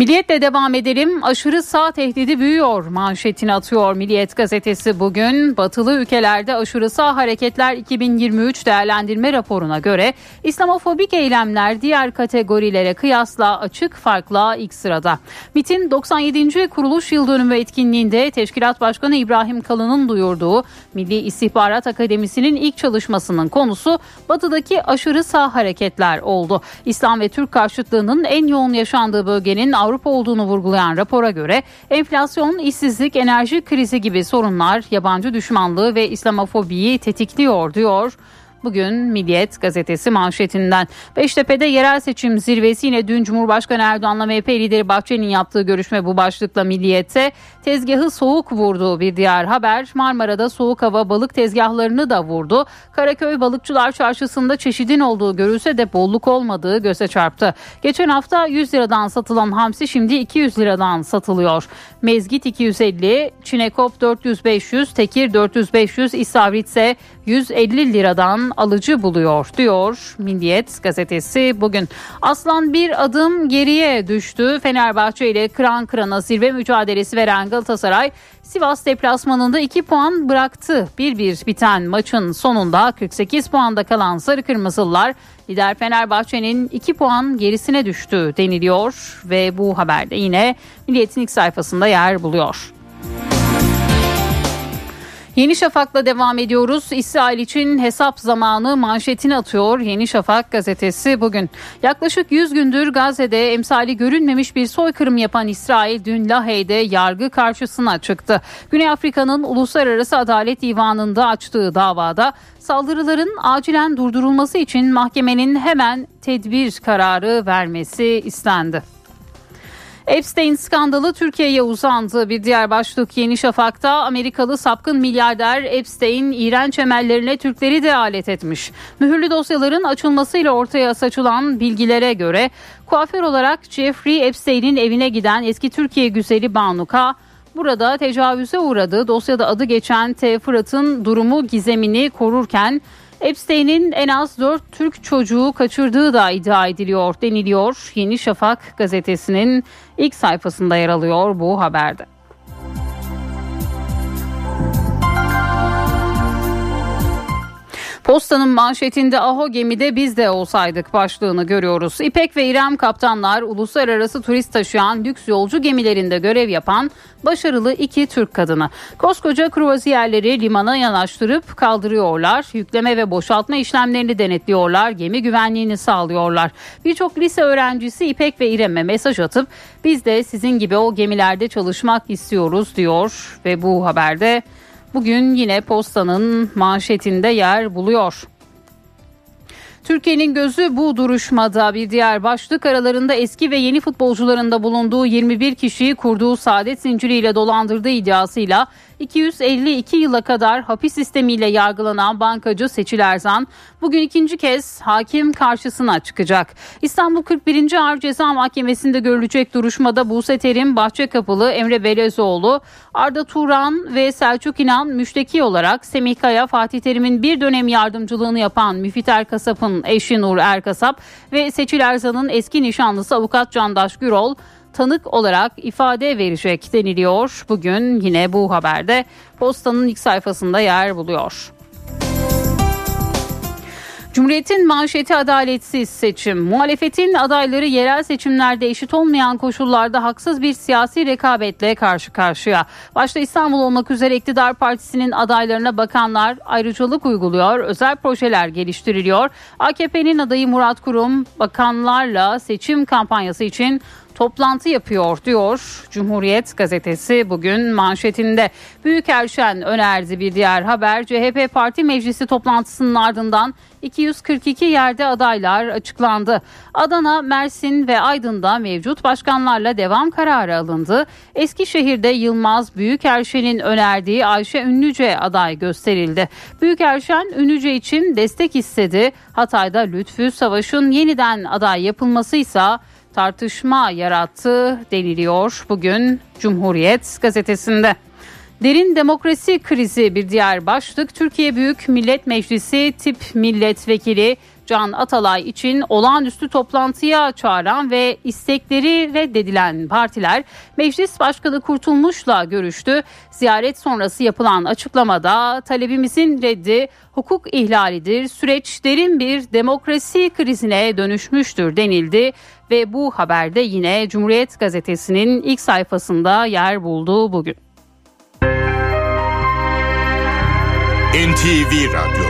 Milliyetle devam edelim. Aşırı sağ tehdidi büyüyor manşetini atıyor Milliyet gazetesi bugün. Batılı ülkelerde aşırı sağ hareketler 2023 değerlendirme raporuna göre İslamofobik eylemler diğer kategorilere kıyasla açık farkla ilk sırada. MIT'in 97. kuruluş yıl dönümü etkinliğinde Teşkilat Başkanı İbrahim Kalın'ın duyurduğu Milli İstihbarat Akademisi'nin ilk çalışmasının konusu batıdaki aşırı sağ hareketler oldu. İslam ve Türk karşıtlığının en yoğun yaşandığı bölgenin Avrupa Avrupa olduğunu vurgulayan rapora göre enflasyon, işsizlik, enerji krizi gibi sorunlar yabancı düşmanlığı ve İslamofobiyi tetikliyor diyor. Bugün Milliyet gazetesi manşetinden. Beştepe'de yerel seçim zirvesi yine dün Cumhurbaşkanı Erdoğan'la MHP lideri Bahçeli'nin yaptığı görüşme bu başlıkla Milliyet'te. Tezgahı soğuk vurdu bir diğer haber. Marmara'da soğuk hava balık tezgahlarını da vurdu. Karaköy Balıkçılar Çarşısı'nda çeşidin olduğu görülse de bolluk olmadığı göze çarptı. Geçen hafta 100 liradan satılan hamsi şimdi 200 liradan satılıyor. Mezgit 250, Çinekop 400-500, Tekir 400-500, İstavrit ise 150 liradan alıcı buluyor diyor Milliyet gazetesi bugün. Aslan bir adım geriye düştü. Fenerbahçe ile kıran kırana zirve mücadelesi veren Galatasaray Sivas deplasmanında 2 puan bıraktı. 1-1 biten maçın sonunda 48 puanda kalan Sarı Kırmızılılar lider Fenerbahçe'nin 2 puan gerisine düştü deniliyor ve bu haberde yine Milliyet'in ilk sayfasında yer buluyor. Yeni Şafak'la devam ediyoruz. İsrail için hesap zamanı manşetini atıyor Yeni Şafak gazetesi bugün. Yaklaşık 100 gündür Gazze'de emsali görünmemiş bir soykırım yapan İsrail dün Lahey'de yargı karşısına çıktı. Güney Afrika'nın Uluslararası Adalet Divanı'nda açtığı davada saldırıların acilen durdurulması için mahkemenin hemen tedbir kararı vermesi istendi. Epstein skandalı Türkiye'ye uzandı. Bir diğer başlık Yeni Şafak'ta Amerikalı sapkın milyarder Epstein iğrenç emellerine Türkleri de alet etmiş. Mühürlü dosyaların açılmasıyla ortaya saçılan bilgilere göre kuaför olarak Jeffrey Epstein'in evine giden eski Türkiye güzeli Banuka burada tecavüze uğradı. Dosyada adı geçen T. Fırat'ın durumu gizemini korurken Epstein'in en az 4 Türk çocuğu kaçırdığı da iddia ediliyor deniliyor. Yeni Şafak gazetesinin ilk sayfasında yer alıyor bu haberde. Postanın manşetinde Aho gemide biz de olsaydık başlığını görüyoruz. İpek ve İrem kaptanlar uluslararası turist taşıyan lüks yolcu gemilerinde görev yapan başarılı iki Türk kadını. Koskoca kruvaziyerleri limana yanaştırıp kaldırıyorlar. Yükleme ve boşaltma işlemlerini denetliyorlar. Gemi güvenliğini sağlıyorlar. Birçok lise öğrencisi İpek ve İrem'e mesaj atıp biz de sizin gibi o gemilerde çalışmak istiyoruz diyor ve bu haberde bugün yine postanın manşetinde yer buluyor. Türkiye'nin gözü bu duruşmada bir diğer başlık aralarında eski ve yeni futbolcularında bulunduğu 21 kişiyi kurduğu saadet zinciriyle dolandırdığı iddiasıyla 252 yıla kadar hapis sistemiyle yargılanan bankacı Seçil Erzan bugün ikinci kez hakim karşısına çıkacak. İstanbul 41. Ağır Ceza Mahkemesi'nde görülecek duruşmada Buse Terim, Bahçekapılı, Emre Belezoğlu, Arda Turan ve Selçuk İnan müşteki olarak Semih Kaya, Fatih Terim'in bir dönem yardımcılığını yapan Müfit Erkasap'ın eşi Nur Erkasap ve Seçil Erzan'ın eski nişanlısı avukat Candaş Gürol tanık olarak ifade verecek deniliyor. Bugün yine bu haberde postanın ilk sayfasında yer buluyor. Cumhuriyet'in manşeti adaletsiz seçim. Muhalefetin adayları yerel seçimlerde eşit olmayan koşullarda haksız bir siyasi rekabetle karşı karşıya. Başta İstanbul olmak üzere iktidar partisinin adaylarına bakanlar ayrıcalık uyguluyor, özel projeler geliştiriliyor. AKP'nin adayı Murat Kurum bakanlarla seçim kampanyası için toplantı yapıyor diyor Cumhuriyet gazetesi bugün manşetinde. Büyükerşen önerdi bir diğer haber. CHP Parti Meclisi toplantısının ardından 242 yerde adaylar açıklandı. Adana, Mersin ve Aydın'da mevcut başkanlarla devam kararı alındı. Eskişehir'de Yılmaz Büyükerşen'in önerdiği Ayşe Ünlüce aday gösterildi. Büyükerşen Ünlüce için destek istedi. Hatay'da Lütfü Savaş'ın yeniden aday yapılması ise tartışma yarattı deniliyor bugün Cumhuriyet gazetesinde. Derin demokrasi krizi bir diğer başlık. Türkiye Büyük Millet Meclisi tip milletvekili Can Atalay için olağanüstü toplantıya çağıran ve istekleri reddedilen partiler Meclis Başkanı Kurtulmuş'la görüştü. Ziyaret sonrası yapılan açıklamada talebimizin reddi hukuk ihlalidir. Süreç derin bir demokrasi krizine dönüşmüştür denildi ve bu haberde yine Cumhuriyet Gazetesi'nin ilk sayfasında yer buldu bugün. NTV Radyo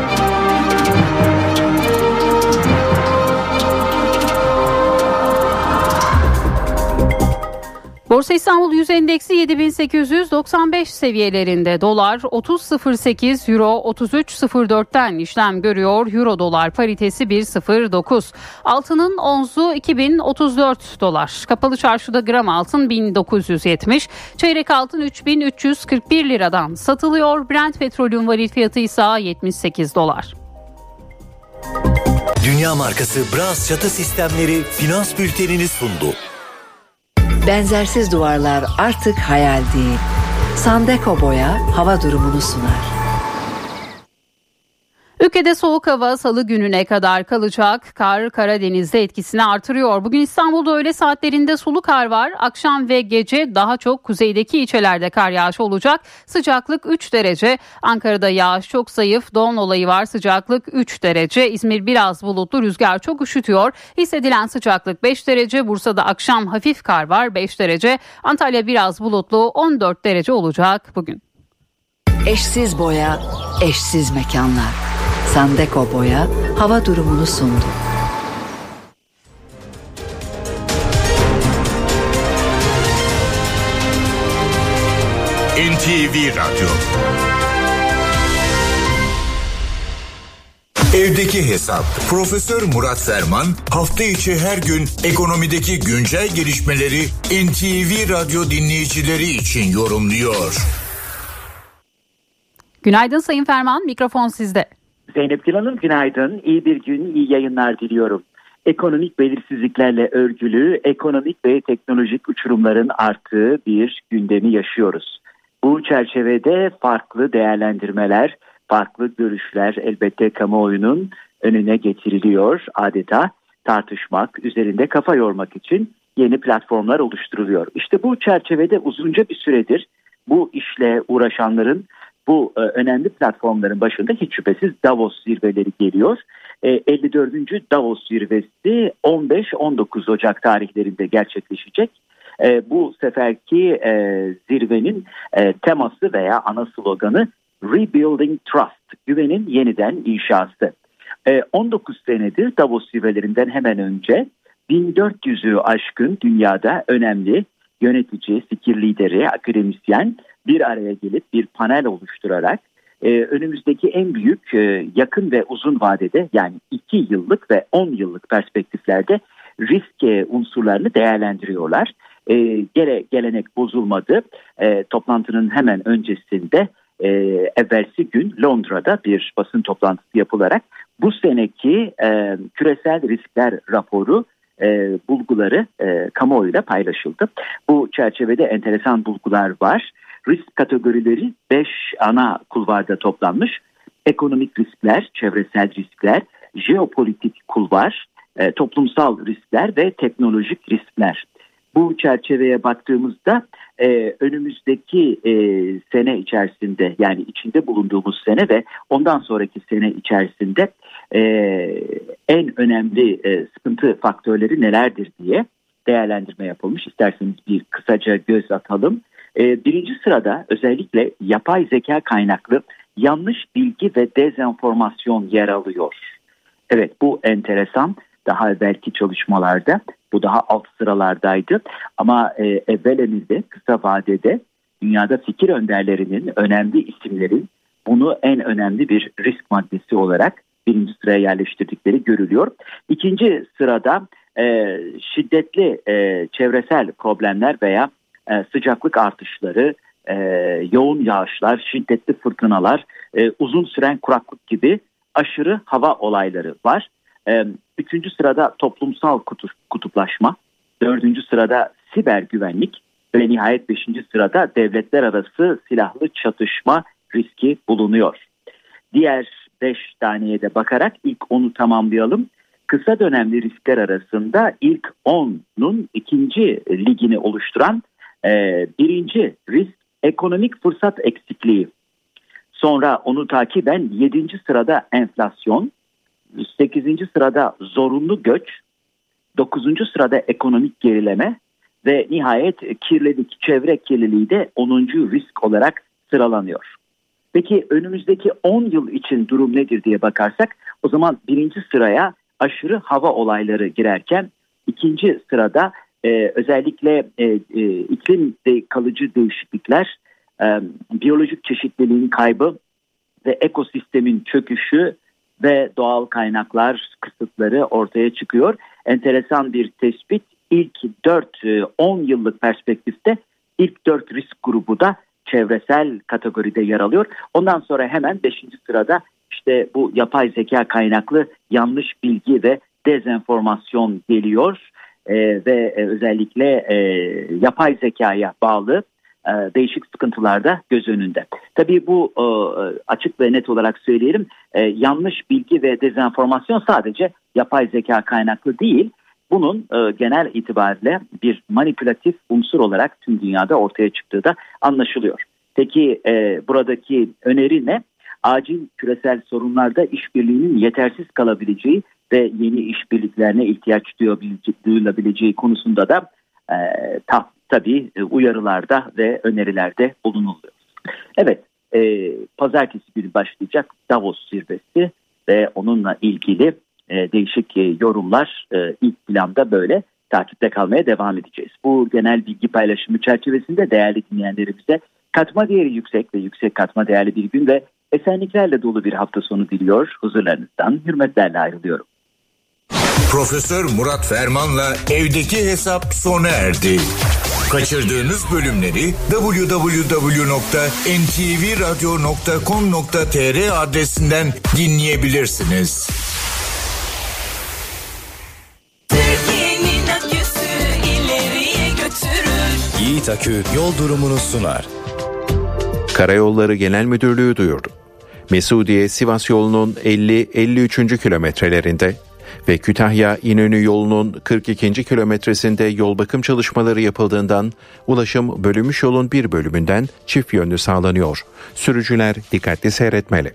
Borsa İstanbul Yüz Endeksi 7895 seviyelerinde. Dolar 30.08, Euro 33.04'ten işlem görüyor. Euro dolar paritesi 1.09. Altının onzu 2034 dolar. Kapalı çarşıda gram altın 1970. Çeyrek altın 3341 liradan satılıyor. Brent petrolün varil fiyatı ise 78 dolar. Dünya markası Bras çatı sistemleri finans bültenini sundu. Benzersiz duvarlar artık hayal değil. Sandeko Boya hava durumunu sunar. Ülkede soğuk hava salı gününe kadar kalacak. Kar Karadeniz'de etkisini artırıyor. Bugün İstanbul'da öğle saatlerinde sulu kar var. Akşam ve gece daha çok kuzeydeki ilçelerde kar yağışı olacak. Sıcaklık 3 derece. Ankara'da yağış çok zayıf. Don olayı var. Sıcaklık 3 derece. İzmir biraz bulutlu. Rüzgar çok üşütüyor. Hissedilen sıcaklık 5 derece. Bursa'da akşam hafif kar var 5 derece. Antalya biraz bulutlu 14 derece olacak bugün. Eşsiz boya, eşsiz mekanlar. Sandeko Boya hava durumunu sundu. NTV Radyo Evdeki Hesap Profesör Murat Ferman hafta içi her gün ekonomideki güncel gelişmeleri NTV Radyo dinleyicileri için yorumluyor. Günaydın Sayın Ferman, mikrofon sizde. Zeynep Gül Hanım günaydın. İyi bir gün, iyi yayınlar diliyorum. Ekonomik belirsizliklerle örgülü, ekonomik ve teknolojik uçurumların arttığı bir gündemi yaşıyoruz. Bu çerçevede farklı değerlendirmeler, farklı görüşler elbette kamuoyunun önüne getiriliyor adeta tartışmak, üzerinde kafa yormak için yeni platformlar oluşturuluyor. İşte bu çerçevede uzunca bir süredir bu işle uğraşanların bu e, önemli platformların başında hiç şüphesiz Davos zirveleri geliyor. E, 54. Davos zirvesi 15-19 Ocak tarihlerinde gerçekleşecek. E, bu seferki e, zirvenin e, teması veya ana sloganı Rebuilding Trust, güvenin yeniden inşası. E, 19 senedir Davos zirvelerinden hemen önce 1400'ü aşkın dünyada önemli yönetici, fikir lideri, akademisyen bir araya gelip bir panel oluşturarak e, önümüzdeki en büyük e, yakın ve uzun vadede yani 2 yıllık ve 10 yıllık perspektiflerde risk e, unsurlarını değerlendiriyorlar. E, gele, gelenek bozulmadı. E, toplantının hemen öncesinde e, evvelsi gün Londra'da bir basın toplantısı yapılarak bu seneki e, küresel riskler raporu e, bulguları e, kamuoyuyla paylaşıldı. Bu çerçevede enteresan bulgular var risk kategorileri 5 ana kulvarda toplanmış. Ekonomik riskler, çevresel riskler, jeopolitik kulvar, e, toplumsal riskler ve teknolojik riskler. Bu çerçeveye baktığımızda e, önümüzdeki e, sene içerisinde yani içinde bulunduğumuz sene ve ondan sonraki sene içerisinde e, en önemli e, sıkıntı faktörleri nelerdir diye değerlendirme yapılmış. İsterseniz bir kısaca göz atalım. E, birinci sırada özellikle yapay zeka kaynaklı yanlış bilgi ve dezenformasyon yer alıyor. Evet bu enteresan. Daha belki çalışmalarda bu daha alt sıralardaydı. Ama e, kısa vadede dünyada fikir önderlerinin önemli isimlerin bunu en önemli bir risk maddesi olarak birinci sıraya yerleştirdikleri görülüyor. İkinci sırada e, şiddetli e, çevresel problemler veya e, sıcaklık artışları, e, yoğun yağışlar, şiddetli fırtınalar, e, uzun süren kuraklık gibi aşırı hava olayları var. Üçüncü sırada toplumsal kutuplaşma, dördüncü sırada siber güvenlik ve nihayet beşinci sırada devletler arası silahlı çatışma riski bulunuyor. Diğer beş taneye de bakarak ilk onu tamamlayalım. Kısa dönemli riskler arasında ilk 10'nun ikinci ligini oluşturan e, birinci risk ekonomik fırsat eksikliği. Sonra onu takiben 7. sırada enflasyon, 8. sırada zorunlu göç, 9. sırada ekonomik gerileme ve nihayet kirlilik, çevre kirliliği de 10. risk olarak sıralanıyor. Peki önümüzdeki 10 yıl için durum nedir diye bakarsak o zaman birinci sıraya aşırı hava olayları girerken ikinci sırada e, özellikle e, e, iklimde kalıcı değişiklikler, e, biyolojik çeşitliliğin kaybı ve ekosistemin çöküşü ve doğal kaynaklar kısıtları ortaya çıkıyor. Enteresan bir tespit ilk 4-10 yıllık perspektifte ilk 4 risk grubu da çevresel kategoride yer alıyor. Ondan sonra hemen 5. sırada işte bu yapay zeka kaynaklı yanlış bilgi ve dezenformasyon geliyor e, ve e, özellikle e, yapay zekaya bağlı e, değişik sıkıntılar da göz önünde. Tabii bu e, açık ve net olarak söyleyelim e, yanlış bilgi ve dezenformasyon sadece yapay zeka kaynaklı değil. Bunun e, genel itibariyle bir manipülatif unsur olarak tüm dünyada ortaya çıktığı da anlaşılıyor. Peki e, buradaki öneri ne? Acil küresel sorunlarda işbirliğinin yetersiz kalabileceği ve yeni işbirliklerine ihtiyaç duyulabileceği konusunda da e, ta, tabii uyarılarda ve önerilerde bulunuluyor. Evet, e, pazartesi günü başlayacak Davos zirvesi ve onunla ilgili e, değişik e, yorumlar e, ilk planda böyle takipte kalmaya devam edeceğiz. Bu genel bilgi paylaşımı çerçevesinde değerli dinleyenlerimize katma değeri yüksek ve yüksek katma değerli bir gün ve esenliklerle dolu bir hafta sonu diliyor. Huzurlarınızdan hürmetlerle ayrılıyorum. Profesör Murat Ferman'la evdeki hesap sona erdi. Kaçırdığınız bölümleri www.ntvradio.com.tr adresinden dinleyebilirsiniz. Yiğit Akü yol durumunu sunar. Karayolları Genel Müdürlüğü duyurdu. Mesudiye Sivas yolunun 50-53. kilometrelerinde ve Kütahya İnönü yolunun 42. kilometresinde yol bakım çalışmaları yapıldığından ulaşım bölünmüş yolun bir bölümünden çift yönlü sağlanıyor. Sürücüler dikkatli seyretmeli.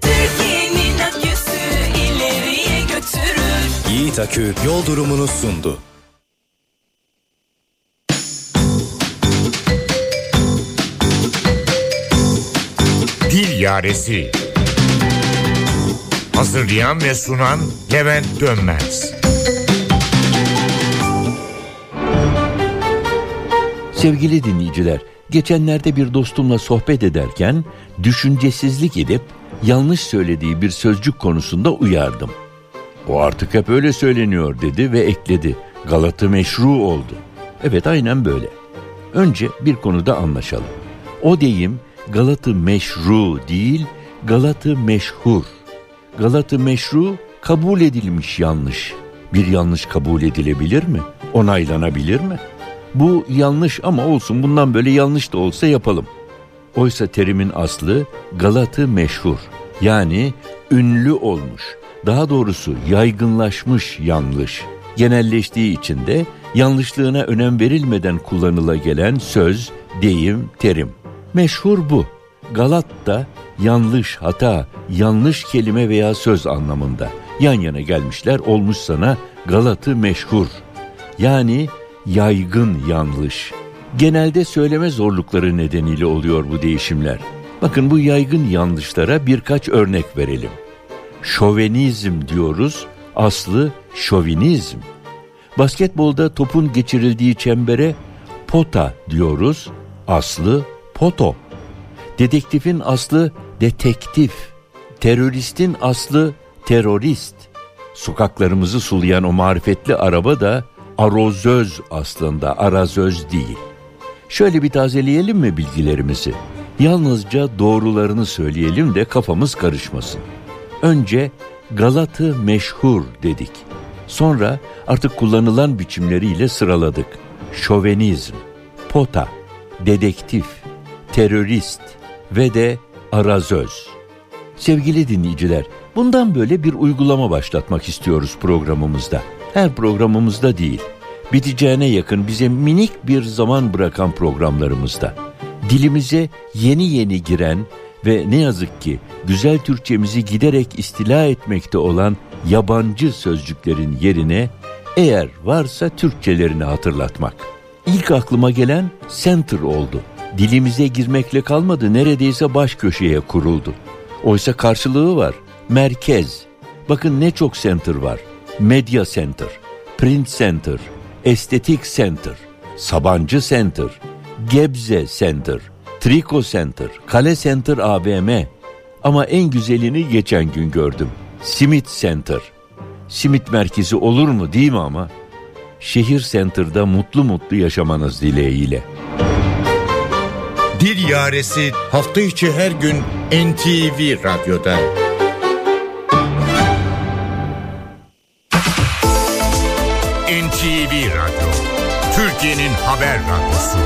Yiğit Akü yol durumunu sundu. Dil Yaresi Hazırlayan ve sunan Levent Dönmez Sevgili dinleyiciler, geçenlerde bir dostumla sohbet ederken düşüncesizlik edip yanlış söylediği bir sözcük konusunda uyardım. O artık hep öyle söyleniyor dedi ve ekledi. Galata meşru oldu. Evet aynen böyle. Önce bir konuda anlaşalım. O deyim Galatı meşru değil, Galatı meşhur. Galatı meşru kabul edilmiş yanlış. Bir yanlış kabul edilebilir mi? Onaylanabilir mi? Bu yanlış ama olsun bundan böyle yanlış da olsa yapalım. Oysa terimin aslı Galatı meşhur. Yani ünlü olmuş. Daha doğrusu yaygınlaşmış yanlış. Genelleştiği için de yanlışlığına önem verilmeden kullanıla gelen söz, deyim, terim. Meşhur bu. Galat da yanlış, hata, yanlış kelime veya söz anlamında. Yan yana gelmişler olmuş sana Galat'ı meşhur. Yani yaygın yanlış. Genelde söyleme zorlukları nedeniyle oluyor bu değişimler. Bakın bu yaygın yanlışlara birkaç örnek verelim. Şovenizm diyoruz, aslı şovinizm. Basketbolda topun geçirildiği çembere pota diyoruz, aslı poto. Dedektifin aslı detektif. Teröristin aslı terörist. Sokaklarımızı sulayan o marifetli araba da arozöz aslında, arazöz değil. Şöyle bir tazeleyelim mi bilgilerimizi? Yalnızca doğrularını söyleyelim de kafamız karışmasın. Önce Galatı meşhur dedik. Sonra artık kullanılan biçimleriyle sıraladık. Şovenizm, pota, dedektif, terörist ve de arazöz. Sevgili dinleyiciler, bundan böyle bir uygulama başlatmak istiyoruz programımızda. Her programımızda değil, biteceğine yakın bize minik bir zaman bırakan programlarımızda. Dilimize yeni yeni giren ve ne yazık ki güzel Türkçemizi giderek istila etmekte olan yabancı sözcüklerin yerine eğer varsa Türkçelerini hatırlatmak. İlk aklıma gelen center oldu dilimize girmekle kalmadı neredeyse baş köşeye kuruldu. Oysa karşılığı var. Merkez. Bakın ne çok center var. Media center, print center, estetik center. Sabancı Center, Gebze Center, Triko Center, Kale Center AVM. Ama en güzelini geçen gün gördüm. Simit Center. Simit merkezi olur mu değil mi ama? Şehir Center'da mutlu mutlu yaşamanız dileğiyle. Dil Yaresi hafta içi her gün NTV Radyo'da. NTV Radyo, Türkiye'nin haber radyosu.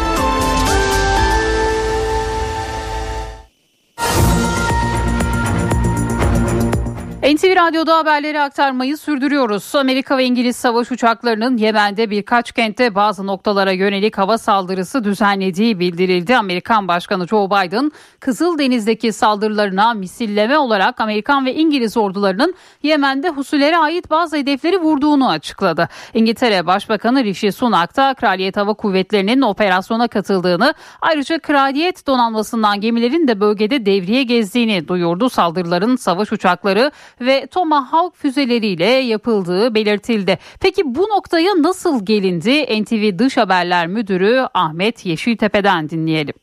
NTV Radyo'da haberleri aktarmayı sürdürüyoruz. Amerika ve İngiliz savaş uçaklarının Yemen'de birkaç kentte bazı noktalara yönelik hava saldırısı düzenlediği bildirildi. Amerikan Başkanı Joe Biden, Kızıldeniz'deki saldırılarına misilleme olarak Amerikan ve İngiliz ordularının Yemen'de Husilere ait bazı hedefleri vurduğunu açıkladı. İngiltere Başbakanı Rishi Sunak da Kraliyet Hava Kuvvetleri'nin operasyona katıldığını, ayrıca Kraliyet donanmasından gemilerin de bölgede devriye gezdiğini duyurdu. Saldırıların savaş uçakları ve Tomahawk füzeleriyle yapıldığı belirtildi. Peki bu noktaya nasıl gelindi? NTV Dış Haberler Müdürü Ahmet Yeşiltepe'den dinleyelim.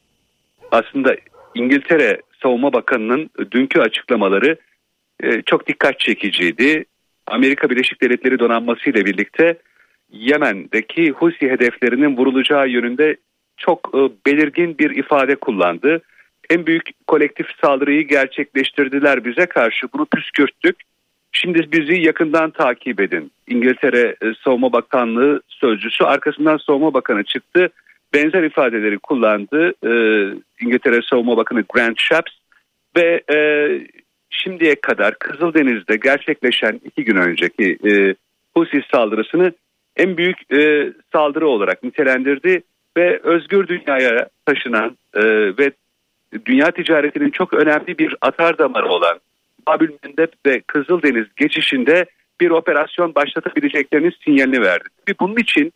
Aslında İngiltere Savunma Bakanı'nın dünkü açıklamaları e, çok dikkat çekiciydi. Amerika Birleşik Devletleri donanması ile birlikte Yemen'deki Husi hedeflerinin vurulacağı yönünde çok e, belirgin bir ifade kullandı en büyük kolektif saldırıyı gerçekleştirdiler bize karşı. Bunu püskürttük. Şimdi bizi yakından takip edin. İngiltere e, Savunma Bakanlığı sözcüsü arkasından Savunma Bakanı çıktı. Benzer ifadeleri kullandı. Ee, İngiltere Savunma Bakanı Grant Shapps ve e, şimdiye kadar Kızıldeniz'de gerçekleşen iki gün önceki e, Husi saldırısını en büyük e, saldırı olarak nitelendirdi ve özgür dünyaya taşınan e, ve dünya ticaretinin çok önemli bir atar damarı olan Babül Mendeb ve Kızıldeniz geçişinde bir operasyon başlatabileceklerinin sinyalini verdi. Ve bunun için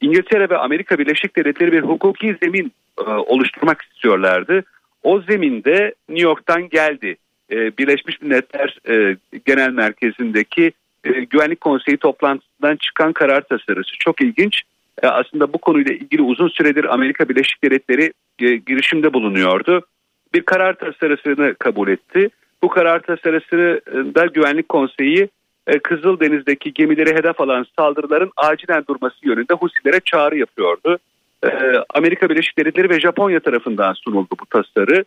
İngiltere ve Amerika Birleşik Devletleri bir hukuki zemin e, oluşturmak istiyorlardı. O zeminde New York'tan geldi. E, Birleşmiş Milletler e, Genel Merkezi'ndeki e, Güvenlik Konseyi toplantısından çıkan karar tasarısı çok ilginç. E, aslında bu konuyla ilgili uzun süredir Amerika Birleşik Devletleri e, girişimde bulunuyordu. Bir karar tasarısını kabul etti. Bu karar tasarısında Güvenlik Konseyi e, Kızıldeniz'deki gemileri hedef alan saldırıların acilen durması yönünde Husilere çağrı yapıyordu. E, Amerika Birleşik Devletleri ve Japonya tarafından sunuldu bu tasarı.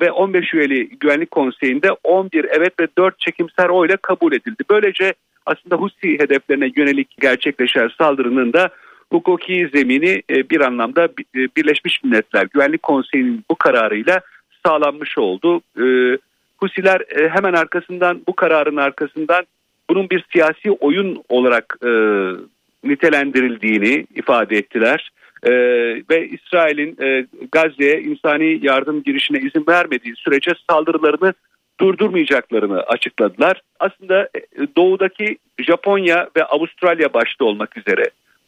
Ve 15 üyeli Güvenlik Konseyi'nde 11 evet ve 4 çekimser oyla kabul edildi. Böylece aslında Husi hedeflerine yönelik gerçekleşen saldırının da hukuki zemini e, bir anlamda e, Birleşmiş Milletler Güvenlik Konseyi'nin bu kararıyla sağlanmış oldu. E, Husiler hemen arkasından bu kararın arkasından bunun bir siyasi oyun olarak nitelendirildiğini ifade ettiler. ve İsrail'in Gazze'ye insani yardım girişine izin vermediği sürece saldırılarını durdurmayacaklarını açıkladılar. Aslında doğudaki Japonya ve Avustralya başta olmak üzere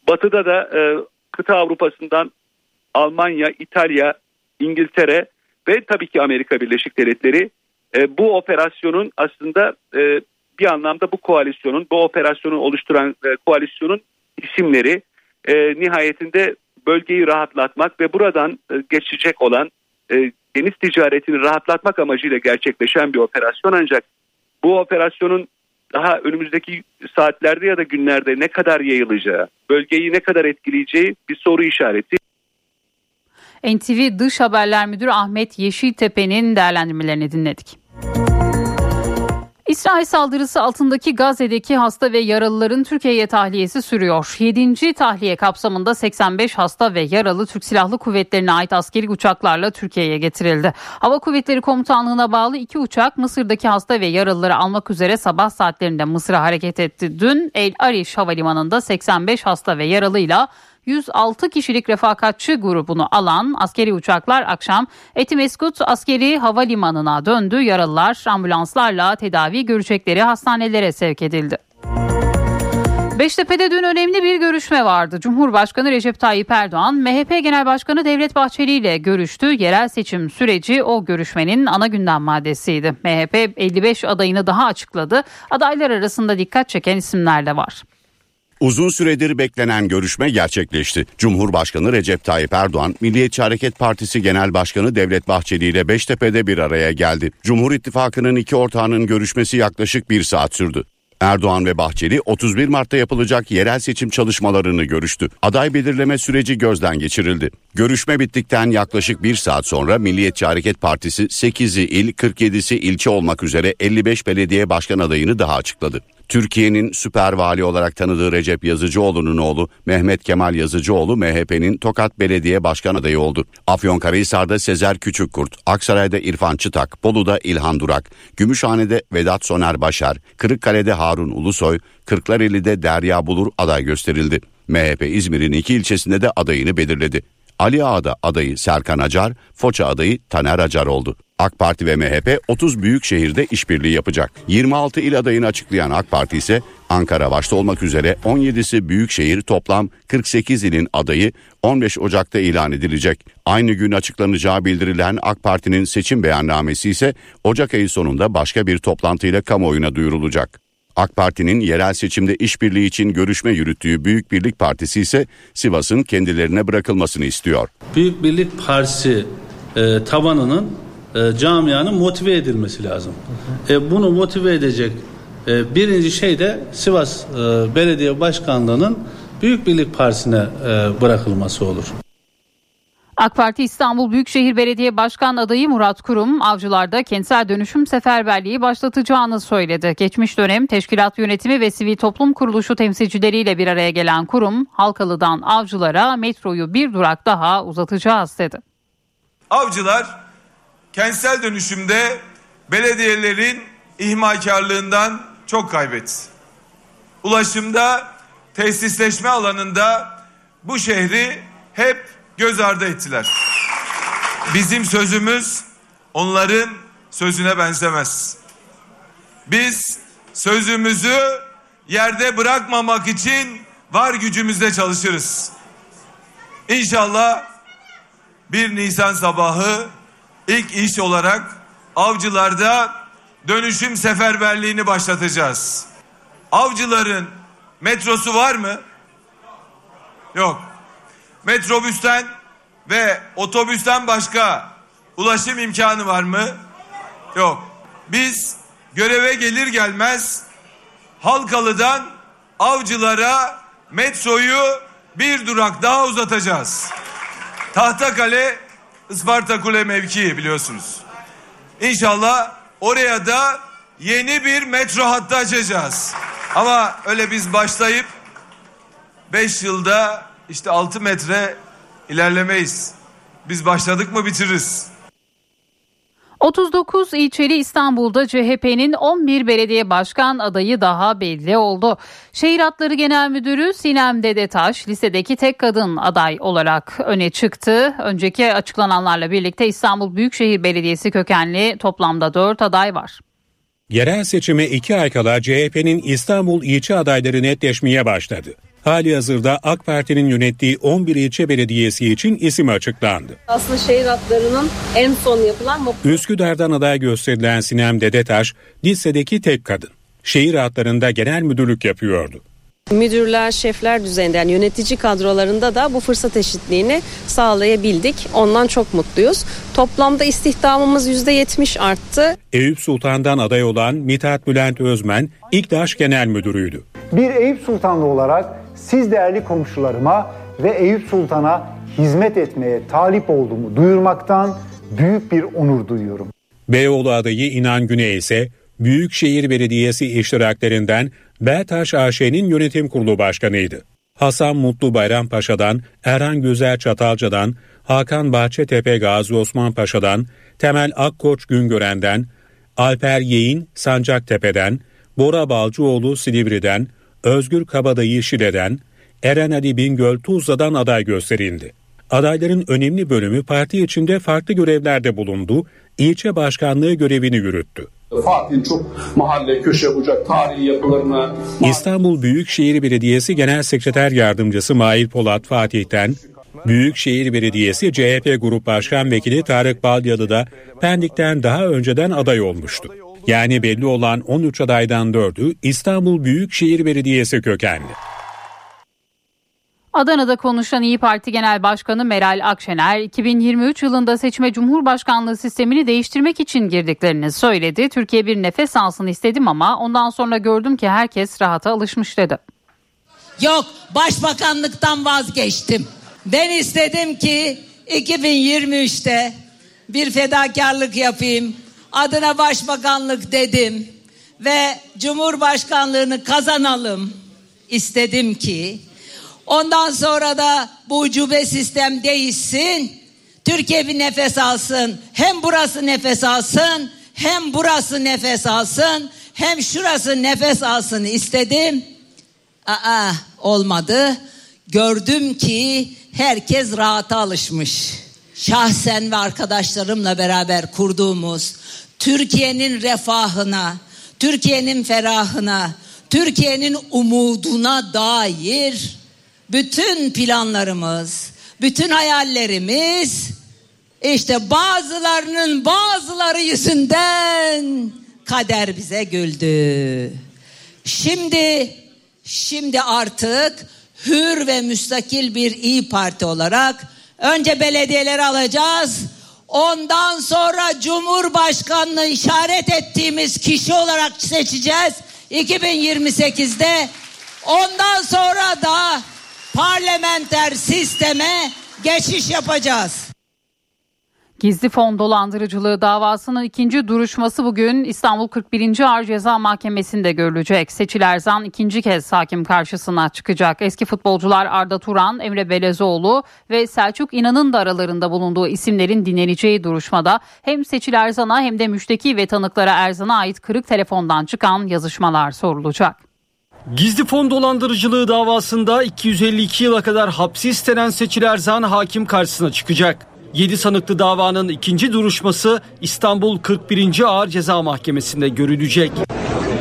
Batı'da da e, kıta Avrupa'sından Almanya, İtalya, İngiltere ve tabii ki Amerika Birleşik Devletleri e, bu operasyonun aslında e, bir anlamda bu koalisyonun, bu operasyonu oluşturan e, koalisyonun isimleri e, nihayetinde bölgeyi rahatlatmak ve buradan e, geçecek olan e, deniz ticaretini rahatlatmak amacıyla gerçekleşen bir operasyon. Ancak bu operasyonun daha önümüzdeki saatlerde ya da günlerde ne kadar yayılacağı, bölgeyi ne kadar etkileyeceği bir soru işareti. NTV Dış Haberler Müdürü Ahmet Yeşiltepe'nin değerlendirmelerini dinledik. İsrail saldırısı altındaki Gazze'deki hasta ve yaralıların Türkiye'ye tahliyesi sürüyor. 7. tahliye kapsamında 85 hasta ve yaralı Türk Silahlı Kuvvetleri'ne ait askeri uçaklarla Türkiye'ye getirildi. Hava Kuvvetleri Komutanlığı'na bağlı iki uçak Mısır'daki hasta ve yaralıları almak üzere sabah saatlerinde Mısır'a hareket etti. Dün El Arish Havalimanı'nda 85 hasta ve yaralıyla 106 kişilik refakatçi grubunu alan askeri uçaklar akşam Etimeskut askeri havalimanına döndü. Yaralılar ambulanslarla tedavi görecekleri hastanelere sevk edildi. Beştepe'de dün önemli bir görüşme vardı. Cumhurbaşkanı Recep Tayyip Erdoğan, MHP Genel Başkanı Devlet Bahçeli ile görüştü. Yerel seçim süreci o görüşmenin ana gündem maddesiydi. MHP 55 adayını daha açıkladı. Adaylar arasında dikkat çeken isimler de var. Uzun süredir beklenen görüşme gerçekleşti. Cumhurbaşkanı Recep Tayyip Erdoğan, Milliyetçi Hareket Partisi Genel Başkanı Devlet Bahçeli ile Beştepe'de bir araya geldi. Cumhur İttifakı'nın iki ortağının görüşmesi yaklaşık bir saat sürdü. Erdoğan ve Bahçeli 31 Mart'ta yapılacak yerel seçim çalışmalarını görüştü. Aday belirleme süreci gözden geçirildi. Görüşme bittikten yaklaşık bir saat sonra Milliyetçi Hareket Partisi 8'i il 47'si ilçe olmak üzere 55 belediye başkan adayını daha açıkladı. Türkiye'nin süper vali olarak tanıdığı Recep Yazıcıoğlu'nun oğlu Mehmet Kemal Yazıcıoğlu MHP'nin Tokat Belediye Başkan adayı oldu. Afyonkarahisar'da Sezer Küçükkurt, Aksaray'da İrfan Çıtak, Bolu'da İlhan Durak, Gümüşhane'de Vedat Soner Başar, Kırıkkale'de Harun Ulusoy, Kırklareli'de Derya Bulur aday gösterildi. MHP İzmir'in iki ilçesinde de adayını belirledi. Ali Ağa'da adayı Serkan Acar, Foça adayı Taner Acar oldu. AK Parti ve MHP 30 büyük şehirde işbirliği yapacak. 26 il adayını açıklayan AK Parti ise Ankara başta olmak üzere 17'si büyük şehir toplam 48 ilin adayı 15 Ocak'ta ilan edilecek. Aynı gün açıklanacağı bildirilen AK Parti'nin seçim beyannamesi ise Ocak ayı sonunda başka bir toplantıyla kamuoyuna duyurulacak. AK Parti'nin yerel seçimde işbirliği için görüşme yürüttüğü Büyük Birlik Partisi ise Sivas'ın kendilerine bırakılmasını istiyor. Büyük Birlik Partisi e, tabanının e, camianın motive edilmesi lazım. E, bunu motive edecek e, birinci şey de Sivas e, Belediye Başkanlığı'nın Büyük Birlik Partisi'ne e, bırakılması olur. AK Parti İstanbul Büyükşehir Belediye Başkan adayı Murat Kurum, avcılarda kentsel dönüşüm seferberliği başlatacağını söyledi. Geçmiş dönem teşkilat yönetimi ve sivil toplum kuruluşu temsilcileriyle bir araya gelen kurum, Halkalı'dan avcılara metroyu bir durak daha uzatacağız dedi. Avcılar kentsel dönüşümde belediyelerin ihmalkarlığından çok kaybetti. Ulaşımda, tesisleşme alanında bu şehri hep göz ardı ettiler. Bizim sözümüz onların sözüne benzemez. Biz sözümüzü yerde bırakmamak için var gücümüzle çalışırız. İnşallah bir Nisan sabahı ilk iş olarak avcılarda dönüşüm seferberliğini başlatacağız. Avcıların metrosu var mı? Yok. Metrobüsten ve otobüsten başka ulaşım imkanı var mı? Yok. Biz göreve gelir gelmez Halkalı'dan avcılara metroyu bir durak daha uzatacağız. Tahtakale Isparta Kule mevkii biliyorsunuz. İnşallah oraya da yeni bir metro hattı açacağız. Ama öyle biz başlayıp 5 yılda işte 6 metre ilerlemeyiz. Biz başladık mı bitiririz. 39 ilçeli İstanbul'da CHP'nin 11 belediye başkan adayı daha belli oldu. Şehir Hatları Genel Müdürü Sinem Dedetaş lisedeki tek kadın aday olarak öne çıktı. Önceki açıklananlarla birlikte İstanbul Büyükşehir Belediyesi kökenli toplamda 4 aday var. Yerel seçime iki ay kala CHP'nin İstanbul ilçe adayları netleşmeye başladı. Hali hazırda AK Parti'nin yönettiği 11 ilçe belediyesi için isim açıklandı. Aslında şehir hatlarının en son yapılan Üsküdar'dan aday gösterilen Sinem Dedetaş, lisedeki tek kadın. Şehir hatlarında genel müdürlük yapıyordu. müdürler, şefler düzeyinde yani yönetici kadrolarında da bu fırsat eşitliğini sağlayabildik. Ondan çok mutluyuz. Toplamda istihdamımız %70 arttı. Eyüp Sultan'dan aday olan Mithat Bülent Özmen, İKDAŞ Genel Müdürüydü. Bir Eyüp Sultanlı olarak siz değerli komşularıma ve Eyüp Sultan'a hizmet etmeye talip olduğumu duyurmaktan büyük bir onur duyuyorum. Beyoğlu adayı İnan Güney ise Büyükşehir Belediyesi iştiraklerinden Beltaş AŞ'nin yönetim kurulu başkanıydı. Hasan Mutlu Bayrampaşa'dan, Erhan Güzel Çatalca'dan, Hakan Bahçetepe Gazi Osman Paşa'dan, Temel Akkoç Güngören'den, Alper Yeğin Sancaktepe'den, Bora Balcıoğlu Silivri'den, Özgür Kabadayı Şile'den, Eren Ali Bingöl Tuzla'dan aday gösterildi. Adayların önemli bölümü parti içinde farklı görevlerde bulundu, ilçe başkanlığı görevini yürüttü. Fatih'in çok mahalle, köşe bucak, tarihi yapılarına... İstanbul Büyükşehir Belediyesi Genel Sekreter Yardımcısı Mail Polat Fatih'ten, Büyükşehir Belediyesi CHP Grup Başkan Vekili Tarık Balyalı da Pendik'ten daha önceden aday olmuştu. Yani belli olan 13 adaydan 4'ü İstanbul Büyükşehir Belediyesi kökenli. Adana'da konuşan İyi Parti Genel Başkanı Meral Akşener, 2023 yılında seçime Cumhurbaşkanlığı sistemini değiştirmek için girdiklerini söyledi. Türkiye bir nefes alsın istedim ama ondan sonra gördüm ki herkes rahata alışmış dedi. Yok başbakanlıktan vazgeçtim. Ben istedim ki 2023'te bir fedakarlık yapayım. Adına başbakanlık dedim ve Cumhurbaşkanlığını kazanalım istedim ki ondan sonra da bu ucube sistem değişsin. Türkiye bir nefes alsın. Hem burası nefes alsın, hem burası nefes alsın, hem şurası nefes alsın istedim. Aa olmadı. Gördüm ki herkes rahata alışmış. Şahsen ve arkadaşlarımla beraber kurduğumuz Türkiye'nin refahına, Türkiye'nin ferahına, Türkiye'nin umuduna dair bütün planlarımız, bütün hayallerimiz işte bazılarının bazıları yüzünden kader bize güldü. Şimdi şimdi artık hür ve müstakil bir iyi Parti olarak önce belediyeleri alacağız. Ondan sonra Cumhurbaşkanlığı işaret ettiğimiz kişi olarak seçeceğiz 2028'de. Ondan sonra da parlamenter sisteme geçiş yapacağız. Gizli fon dolandırıcılığı davasının ikinci duruşması bugün İstanbul 41. Ağır Ceza Mahkemesi'nde görülecek. Seçil Erzan ikinci kez hakim karşısına çıkacak. Eski futbolcular Arda Turan, Emre Belezoğlu ve Selçuk İnan'ın da aralarında bulunduğu isimlerin dinleneceği duruşmada hem Seçil Erzan'a hem de müşteki ve tanıklara Erzan'a ait kırık telefondan çıkan yazışmalar sorulacak. Gizli fon dolandırıcılığı davasında 252 yıla kadar hapsi istenen Seçil Erzan hakim karşısına çıkacak. 7 sanıklı davanın ikinci duruşması İstanbul 41. Ağır Ceza Mahkemesi'nde görülecek.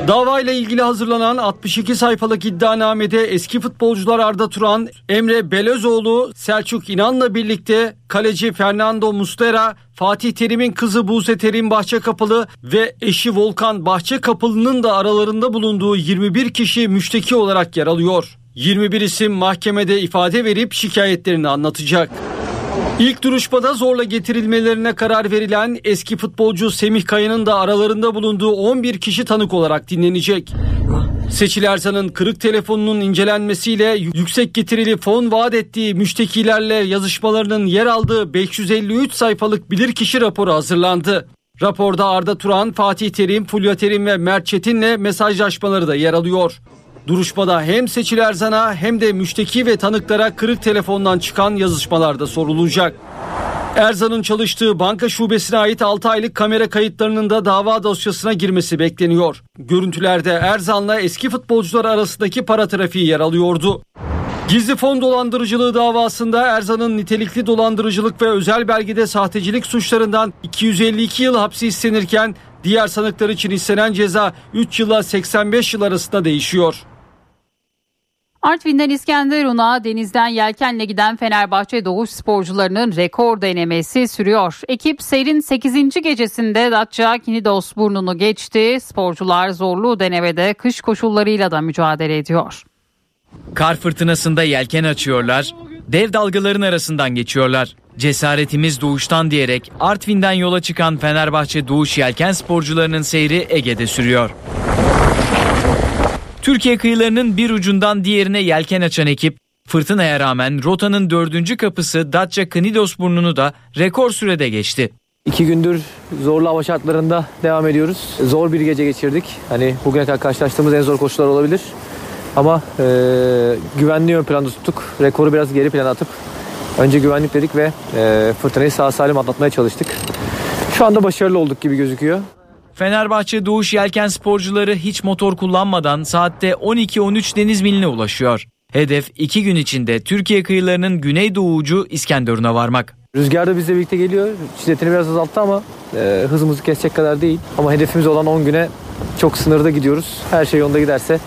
Davayla ilgili hazırlanan 62 sayfalık iddianamede eski futbolcular Arda Turan, Emre Belözoğlu, Selçuk İnan'la birlikte kaleci Fernando Muslera, Fatih Terim'in kızı Buse Terim Bahçekapılı ve eşi Volkan Bahçekapılı'nın da aralarında bulunduğu 21 kişi müşteki olarak yer alıyor. 21 isim mahkemede ifade verip şikayetlerini anlatacak. İlk duruşmada zorla getirilmelerine karar verilen eski futbolcu Semih Kaya'nın da aralarında bulunduğu 11 kişi tanık olarak dinlenecek. Seçil Erzan'ın kırık telefonunun incelenmesiyle yüksek getirili fon vaat ettiği müştekilerle yazışmalarının yer aldığı 553 sayfalık bilirkişi raporu hazırlandı. Raporda Arda Turan, Fatih Terim, Fulya Terim ve Mert Çetin'le mesajlaşmaları da yer alıyor. Duruşmada hem Seçil Erzan'a hem de müşteki ve tanıklara kırık telefondan çıkan yazışmalarda sorulacak. Erzan'ın çalıştığı banka şubesine ait 6 aylık kamera kayıtlarının da dava dosyasına girmesi bekleniyor. Görüntülerde Erzan'la eski futbolcular arasındaki para trafiği yer alıyordu. Gizli fon dolandırıcılığı davasında Erzan'ın nitelikli dolandırıcılık ve özel belgede sahtecilik suçlarından 252 yıl hapsi istenirken diğer sanıklar için istenen ceza 3 yıla 85 yıl arasında değişiyor. Artvin'den İskenderun'a denizden yelkenle giden Fenerbahçe Doğuş sporcularının rekor denemesi sürüyor. Ekip seyrin 8. gecesinde Datça Kinidos burnunu geçti. Sporcular zorlu denemede kış koşullarıyla da mücadele ediyor. Kar fırtınasında yelken açıyorlar, dev dalgaların arasından geçiyorlar. Cesaretimiz doğuştan diyerek Artvin'den yola çıkan Fenerbahçe Doğuş yelken sporcularının seyri Ege'de sürüyor. Türkiye kıyılarının bir ucundan diğerine yelken açan ekip fırtınaya rağmen rotanın dördüncü kapısı Datça Knidos burnunu da rekor sürede geçti. İki gündür zorlu hava şartlarında devam ediyoruz. Zor bir gece geçirdik. Hani bugüne kadar karşılaştığımız en zor koşullar olabilir. Ama e, güvenliği ön planda tuttuk. Rekoru biraz geri plana atıp önce güvenlik dedik ve e, fırtınayı sağ salim atlatmaya çalıştık. Şu anda başarılı olduk gibi gözüküyor. Fenerbahçe Doğuş Yelken sporcuları hiç motor kullanmadan saatte 12-13 deniz miline ulaşıyor. Hedef iki gün içinde Türkiye kıyılarının güneydoğu ucu İskenderun'a varmak. Rüzgar da bizle birlikte geliyor. Şiddetini biraz azalttı ama e, hızımızı kesecek kadar değil. Ama hedefimiz olan 10 güne çok sınırda gidiyoruz. Her şey yolunda giderse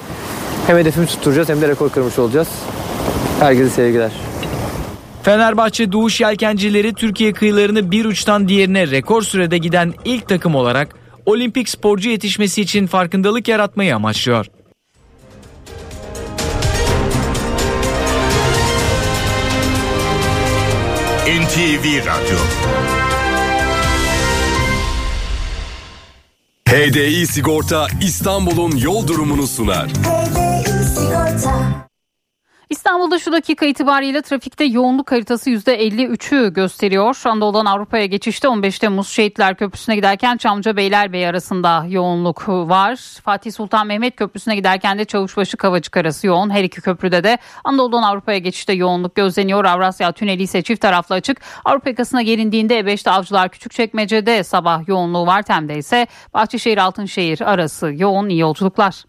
hem hedefimizi tutturacağız hem de rekor kırmış olacağız. Herkese sevgiler. Fenerbahçe Doğuş Yelkencileri Türkiye kıyılarını bir uçtan diğerine rekor sürede giden ilk takım olarak olimpik sporcu yetişmesi için farkındalık yaratmayı amaçlıyor. NTV Radyo HDI Sigorta İstanbul'un yol durumunu sunar. HDI Sigorta İstanbul'da şu dakika itibariyle trafikte yoğunluk haritası %53'ü gösteriyor. Anadolu'dan Avrupa'ya geçişte 15 Temmuz Şehitler Köprüsü'ne giderken Çamlıca Beylerbeyi arasında yoğunluk var. Fatih Sultan Mehmet Köprüsü'ne giderken de Çavuşbaşı Kavacık arası yoğun. Her iki köprüde de Anadolu'dan Avrupa'ya geçişte yoğunluk gözleniyor. Avrasya Tüneli ise çift taraflı açık. Avrupa yakasına gelindiğinde E5'te Avcılar Küçükçekmece'de sabah yoğunluğu var. Tem'de ise Bahçeşehir Altınşehir arası yoğun iyi yolculuklar.